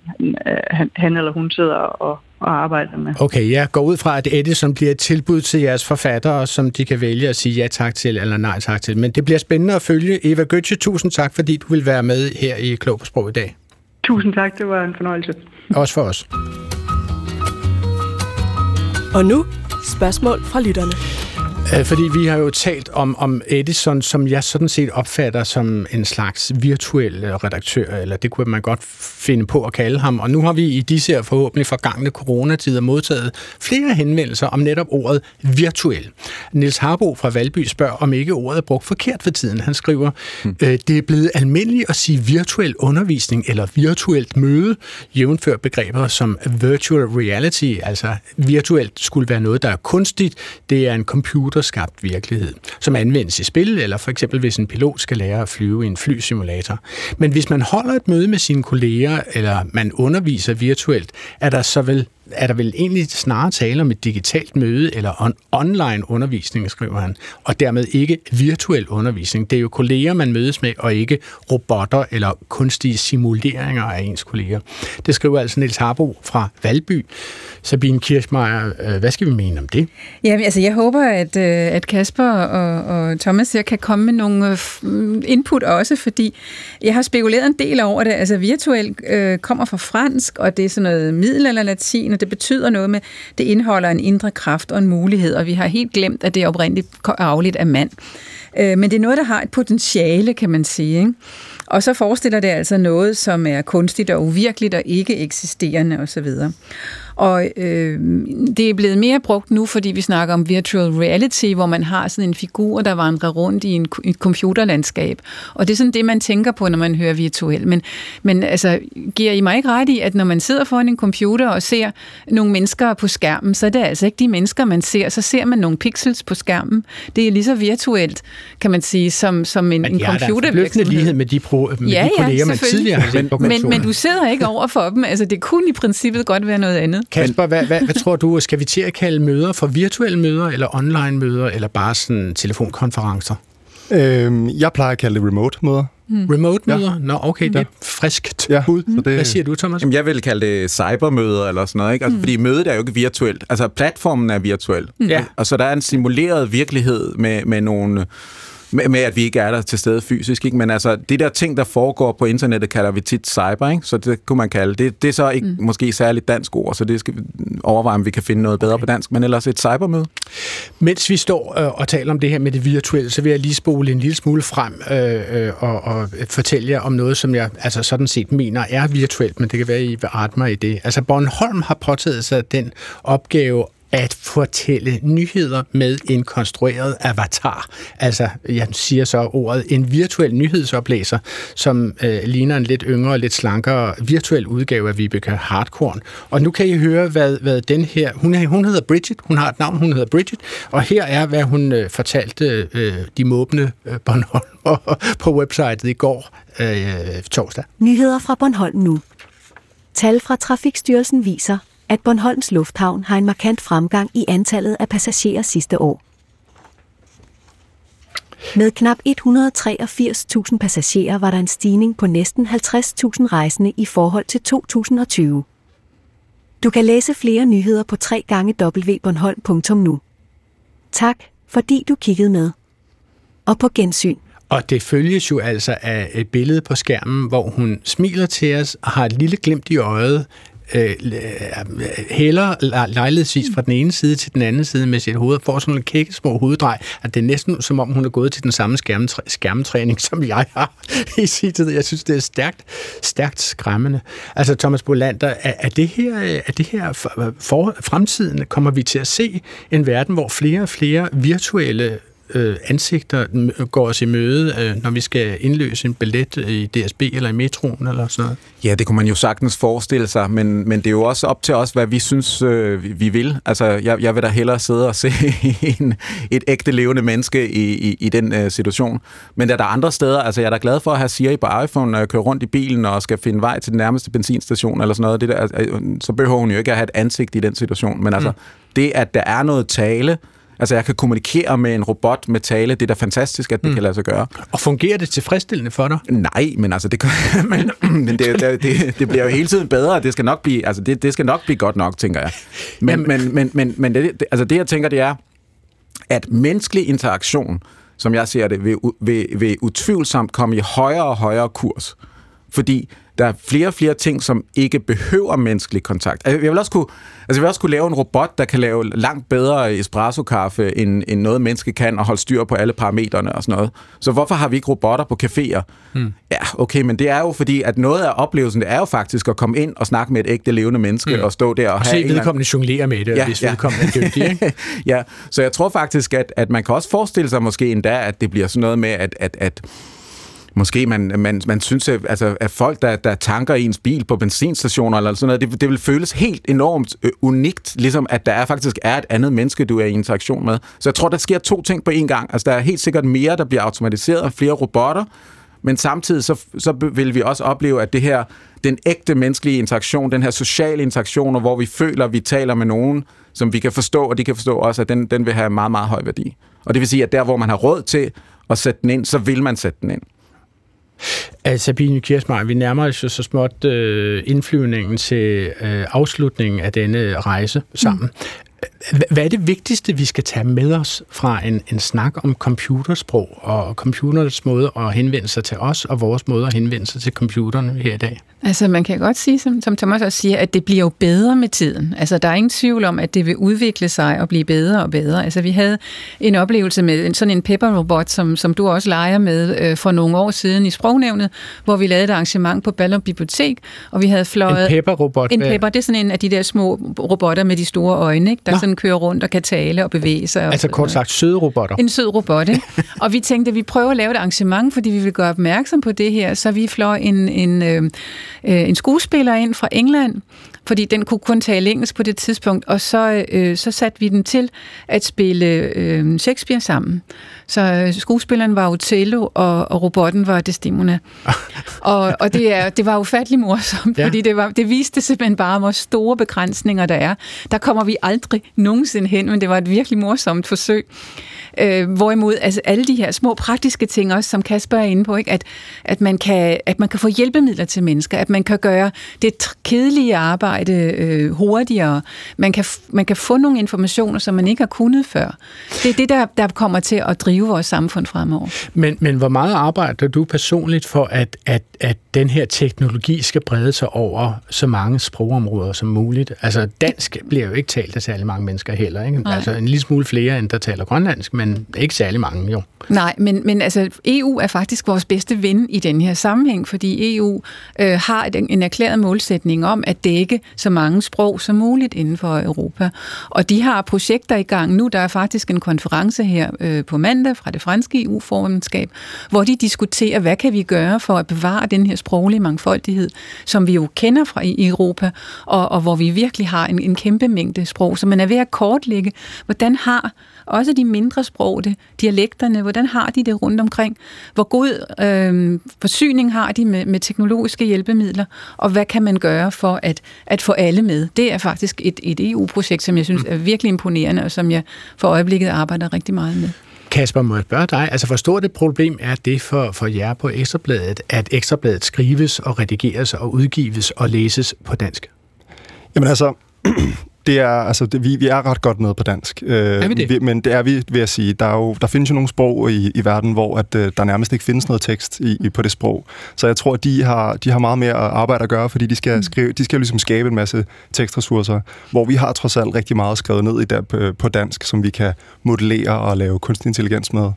Speaker 8: han, han eller hun sidder og, og arbejder med.
Speaker 3: Okay, jeg går ud fra, at Edison bliver et tilbud til jeres forfattere, som de kan vælge at sige ja tak til eller nej tak til. Men det bliver spændende at følge. Eva Götze, tusind tak, fordi du vil være med her i Klog på Sprog i dag.
Speaker 8: Tusind tak, det var en fornøjelse.
Speaker 3: Også for os.
Speaker 6: Og nu spørgsmål fra lytterne.
Speaker 3: Øh, Fordi vi har jo talt om, om Edison, som jeg sådan set opfatter som en slags virtuel øh, redaktør, eller det kunne man godt finde på at kalde ham. Og nu har vi i disse her forhåbentlig forgangne coronatider modtaget flere henvendelser om netop ordet virtuel. Niels Harbo fra Valby spørger, om ikke ordet er brugt forkert for tiden. Han skriver, hmm. øh, det er blevet almindeligt at sige virtuel undervisning eller virtuelt møde, jævnfør begreber som virtual reality, altså virtuelt skulle være noget, der er kunstigt. Det er en computerskabt virkelighed, som anvendes i spil, eller for eksempel hvis en pilot skal lære at flyve i en flysimulator. Men hvis man holder et møde med sine kolleger, eller man underviser virtuelt, er der så vel er der vel egentlig snarere tale om et digitalt møde eller on- online undervisning, skriver han, og dermed ikke virtuel undervisning. Det er jo kolleger, man mødes med, og ikke robotter eller kunstige simuleringer af ens kolleger. Det skriver altså Niels Harbo fra Valby. Sabine Kirchmeier, øh, hvad skal vi mene om det?
Speaker 1: Jamen, altså, jeg håber, at, øh, at Kasper og, og Thomas her kan komme med nogle øh, input også, fordi jeg har spekuleret en del over det. Altså, virtuel øh, kommer fra fransk, og det er sådan noget middelalderlatin, og det betyder noget med, det indeholder en indre kraft og en mulighed, og vi har helt glemt, at det er oprindeligt afligt af mand. Øh, men det er noget, der har et potentiale, kan man sige, ikke? Og så forestiller det altså noget, som er kunstigt og uvirkeligt og ikke eksisterende osv. Og øh, det er blevet mere brugt nu, fordi vi snakker om virtual reality, hvor man har sådan en figur, der vandrer rundt i en, et computerlandskab. Og det er sådan det, man tænker på, når man hører virtuel. Men, men altså, giver I mig ikke ret i, at når man sidder foran en computer og ser nogle mennesker på skærmen, så er det altså ikke de mennesker, man ser. Så ser man nogle pixels på skærmen. Det er lige så virtuelt, kan man sige, som, som en, en
Speaker 3: ja, der er
Speaker 1: computervirksomhed.
Speaker 3: lighed med de, pro, med
Speaker 1: Ja,
Speaker 3: de
Speaker 1: ja,
Speaker 3: kolleger, man
Speaker 1: selvfølgelig.
Speaker 3: tidligere har
Speaker 1: Men, men
Speaker 3: kontoret.
Speaker 1: du sidder ikke over for dem. Altså, det kunne i princippet godt være noget andet.
Speaker 3: Kasper, hvad, hvad, hvad tror du, skal vi til at kalde møder for virtuelle møder, eller online møder, eller bare sådan telefonkonferencer?
Speaker 4: Øhm, jeg plejer at kalde det remote-møder.
Speaker 1: Hmm.
Speaker 3: Remote møder? Ja. Nå, okay, det er friskt
Speaker 4: Ja,
Speaker 3: bud.
Speaker 4: så det-
Speaker 3: Hvad siger du, Thomas?
Speaker 5: Jamen, jeg vil kalde det cybermøder eller sådan noget, ikke? Altså, mm. Fordi mødet er jo ikke virtuelt. Altså, platformen er virtuel.
Speaker 3: Ja.
Speaker 5: Og så der er en simuleret virkelighed med, med nogle med, med, at vi ikke er der til stede fysisk. Ikke? Men altså, det der ting, der foregår på internettet, kalder vi tit cyber, ikke? så det kunne man kalde det. Det er så ikke mm. måske særligt dansk ord, så det skal vi overveje, om vi kan finde noget bedre på dansk, men ellers et cybermøde.
Speaker 3: Mens vi står øh, og taler om det her med det virtuelle, så vil jeg lige spole en lille smule frem øh, øh, og, og fortælle jer om noget, som jeg altså sådan set mener er virtuelt, men det kan være, I vil rette mig i det. Altså Bornholm har påtaget sig den opgave at fortælle nyheder med en konstrueret avatar. Altså, jeg siger så ordet, en virtuel nyhedsoplæser, som øh, ligner en lidt yngre og lidt slankere virtuel udgave af Vibeke Hardkorn. Og nu kan I høre, hvad, hvad den her... Hun, hun hedder Bridget, hun har et navn, hun hedder Bridget, og her er, hvad hun øh, fortalte øh, de måbne øh, Bornholm [laughs] på websitet i går øh, torsdag.
Speaker 9: Nyheder fra Bornholm nu. Tal fra Trafikstyrelsen viser, at Bornholms Lufthavn har en markant fremgang i antallet af passagerer sidste år. Med knap 183.000 passagerer var der en stigning på næsten 50.000 rejsende i forhold til 2020. Du kan læse flere nyheder på www.bornholm.nu. Tak, fordi du kiggede med. Og på gensyn.
Speaker 3: Og det følges jo altså af et billede på skærmen, hvor hun smiler til os og har et lille glimt i øjet, øh, hælder lejlighedsvis fra den ene side til den anden side med sit hoved, får sådan en kække små hoveddrej, at det er næsten som om hun er gået til den samme skærmetræ- skærmtræning, som jeg har [laughs] i sin tid. Jeg synes, det er stærkt, stærkt skræmmende. Altså, Thomas Bolander, er, er det her, er det her for, for fremtiden, kommer vi til at se en verden, hvor flere og flere virtuelle øh, ansigter går os i møde, øh, når vi skal indløse en billet i DSB eller i metroen eller sådan noget?
Speaker 5: Ja, det kunne man jo sagtens forestille sig, men, men det er jo også op til os, hvad vi synes, øh, vi vil. Altså, jeg, jeg vil da hellere sidde og se [laughs] en, et ægte levende menneske i, i, i den øh, situation. Men der er der andre steder, altså jeg er da glad for at have Siri på iPhone, når jeg kører rundt i bilen og skal finde vej til den nærmeste benzinstation eller sådan noget. Det der, altså, så behøver hun jo ikke at have et ansigt i den situation, men altså, mm. det at der er noget tale, Altså, jeg kan kommunikere med en robot med tale. Det er da fantastisk, at det mm. kan lade sig gøre.
Speaker 3: Og fungerer det tilfredsstillende for dig?
Speaker 5: Nej, men altså, det, [laughs] men, [clears throat] men det, det, det bliver jo hele tiden bedre. Det skal nok blive, altså, det, det skal nok blive godt nok, tænker jeg. Men, Jamen. men, men, men, men det, altså, det, jeg tænker, det er, at menneskelig interaktion, som jeg ser det, vil, vil, vil utvivlsomt komme i højere og højere kurs. Fordi der er flere og flere ting, som ikke behøver menneskelig kontakt. Altså, jeg vil også kunne, altså, jeg vil også kunne lave en robot, der kan lave langt bedre espresso-kaffe, end, end noget menneske kan, og holde styr på alle parametrene og sådan noget. Så hvorfor har vi ikke robotter på caféer? Hmm. Ja, okay, men det er jo fordi, at noget af oplevelsen, det er jo faktisk at komme ind og snakke med et ægte levende menneske, hmm. og stå der og,
Speaker 3: og
Speaker 5: have...
Speaker 3: se vedkommende jonglere med det, ja, hvis ja. vedkommende er dygtig, ikke? [laughs]
Speaker 5: ja, så jeg tror faktisk, at, at man kan også forestille sig måske endda, at det bliver sådan noget med, at, at, at måske man, man, man synes, at, altså, at folk, der, der tanker ens bil på benzinstationer eller sådan noget, det, det vil føles helt enormt øh, unikt, ligesom at der er faktisk er et andet menneske, du er i interaktion med. Så jeg tror, der sker to ting på én gang. Altså, der er helt sikkert mere, der bliver automatiseret, flere robotter, men samtidig så, så vil vi også opleve, at det her, den ægte menneskelige interaktion, den her sociale interaktion, hvor vi føler, at vi taler med nogen, som vi kan forstå, og de kan forstå også, at den, den vil have meget, meget høj værdi. Og det vil sige, at der, hvor man har råd til at sætte den ind, så vil man sætte den ind.
Speaker 3: Altså, Sabine Kirsmar, vi nærmer os jo så småt øh, indflyvningen til øh, afslutningen af denne rejse sammen. Mm. Hvad er det vigtigste, vi skal tage med os fra en, en snak om computersprog og computernes måde at henvende sig til os og vores måde at henvende sig til computerne her i dag?
Speaker 1: Altså, man kan godt sige, som, som Thomas også siger, at det bliver jo bedre med tiden. Altså, der er ingen tvivl om, at det vil udvikle sig og blive bedre og bedre. Altså, vi havde en oplevelse med en, sådan en pepper-robot, som, som du også leger med øh, for nogle år siden i Sprognævnet, hvor vi lavede et arrangement på Ballum Bibliotek, og vi havde fløjet...
Speaker 3: En pepper-robot?
Speaker 1: En pepper, det er sådan en af de der små robotter med de store øjne, ikke? der Nå. sådan kører rundt og kan tale og bevæge sig.
Speaker 3: Altså kort sagt søde robotter?
Speaker 1: En sød robot, ikke? [laughs] og vi tænkte, at vi prøver at lave et arrangement, fordi vi vil gøre opmærksom på det her, så vi fløj en... en øh, øh, en skuespiller ind fra England, fordi den kunne kun tale engelsk på det tidspunkt, og så, øh, så satte vi den til at spille øh, Shakespeare sammen. Så øh, skuespilleren var Othello, og, og robotten var Desdemona. [laughs] og og det, er, det var ufattelig morsomt, ja. fordi det, var, det viste simpelthen bare, hvor store begrænsninger der er. Der kommer vi aldrig nogensinde hen, men det var et virkelig morsomt forsøg. Øh, hvorimod altså, alle de her små praktiske ting også, som Kasper er inde på, ikke? At, at, man kan, at man kan få hjælpemidler til mennesker, at man kan gøre det kedelige arbejde øh, hurtigere, man kan, man kan få nogle informationer, som man ikke har kunnet før. Det er det, der, der kommer til at drive vores samfund fremover.
Speaker 3: Men, men hvor meget arbejder du personligt for, at, at, at den her teknologi skal brede sig over så mange sprogområder som muligt? Altså dansk bliver jo ikke talt af særlig mange mennesker heller, ikke?
Speaker 1: Nej.
Speaker 3: Altså en lille smule flere, end der taler grønlandsk, men ikke særlig mange jo.
Speaker 1: Nej, men, men altså, EU er faktisk vores bedste ven i den her sammenhæng, fordi EU øh, har et, en erklæret målsætning om at dække så mange sprog som muligt inden for Europa. Og de har projekter i gang nu. Der er faktisk en konference her øh, på mandag fra det franske EU-formandskab, hvor de diskuterer, hvad kan vi gøre for at bevare den her sproglige mangfoldighed, som vi jo kender fra i Europa, og, og hvor vi virkelig har en, en kæmpe mængde sprog. Så man er ved at kortlægge, hvordan har også de mindre sprog, det, dialekterne, hvordan har de det rundt omkring? Hvor god øh, forsyning har de med, med teknologiske hjælpemidler? Og hvad kan man gøre for at, at få alle med? Det er faktisk et, et EU-projekt, som jeg synes er virkelig imponerende, og som jeg for øjeblikket arbejder rigtig meget med.
Speaker 3: Kasper, må jeg spørge dig, altså hvor stort et problem er det for, for jer på Ekstrabladet, at Ekstrabladet skrives og redigeres og udgives og læses på dansk?
Speaker 4: Jamen altså, [clears throat] det er, altså, det, vi, vi er ret godt med på dansk. Øh,
Speaker 3: Er vi det?
Speaker 4: Vi, men det er vi, vil jeg sige. Der, er jo, der findes jo nogle sprog i, i verden, hvor at, øh, der nærmest ikke findes noget tekst i, i, på det sprog. Så jeg tror, at de har, de har meget mere arbejde at gøre, fordi de skal, skrive, de skal ligesom skabe en masse tekstressourcer, hvor vi har trods alt rigtig meget skrevet ned i der, på, på dansk, som vi kan modellere og lave kunstig intelligens med.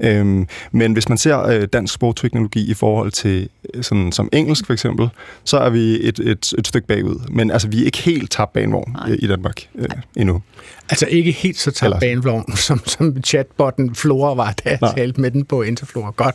Speaker 4: Øhm, men hvis man ser øh, dansk sprogteknologi i forhold til øh, sådan, som engelsk for eksempel, så er vi et, et, et stykke bagud. Men altså, vi er ikke helt tabt banevogn øh, i Danmark øh, endnu.
Speaker 3: Altså ikke helt så banevogn, [laughs] som, som chatbotten Flora var, da jeg
Speaker 4: Nej.
Speaker 3: talte med den på Interflora. Godt.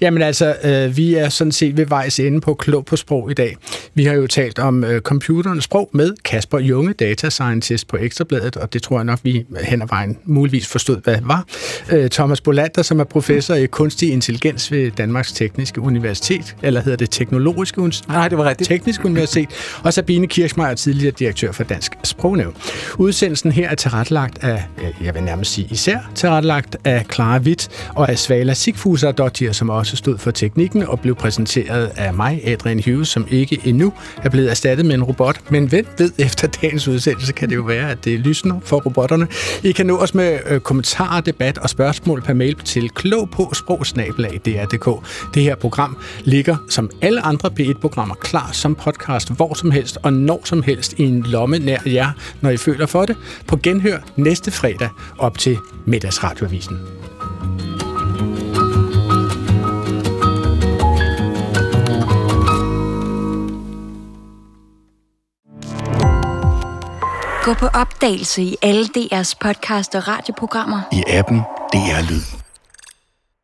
Speaker 3: Jamen altså, øh, vi er sådan set ved vejs ende på Klog på Sprog i dag. Vi har jo talt om øh, computerens sprog med Kasper Junge, data scientist på Ekstrabladet, og det tror jeg nok, vi hen ad vejen muligvis forstod, hvad det var. Øh, Thomas Bolander, som er professor i kunstig intelligens ved Danmarks Tekniske Universitet, eller hedder det Teknologiske Universitet?
Speaker 5: Nej, det var rigtigt.
Speaker 3: Teknisk Universitet, og Sabine Kirchmeier, tidligere direktør for Dansk Sprognævn. Udsendelsen her er tilrettelagt af, jeg vil nærmest sige især, tilrettelagt af Clara Witt og af Svala Sigfuser som også stod for teknikken og blev præsenteret af mig, Adrian Hughes, som ikke endnu er blevet erstattet med en robot. Men hvem ved, [laughs] efter dagens udsendelse kan det jo være, at det lysner for robotterne. I kan nå os med øh, kommentarer, debat og spørgsmål per mail til klog på sprogsnabelag.dr.dk. Det her program ligger som alle andre P1-programmer klar som podcast hvor som helst og når som helst i en lomme nær jer, når I føler for det. På genhør næste fredag op til middagsradioavisen.
Speaker 10: Gå på opdagelse i alle DR's podcast og radioprogrammer.
Speaker 11: I appen DR Lyd.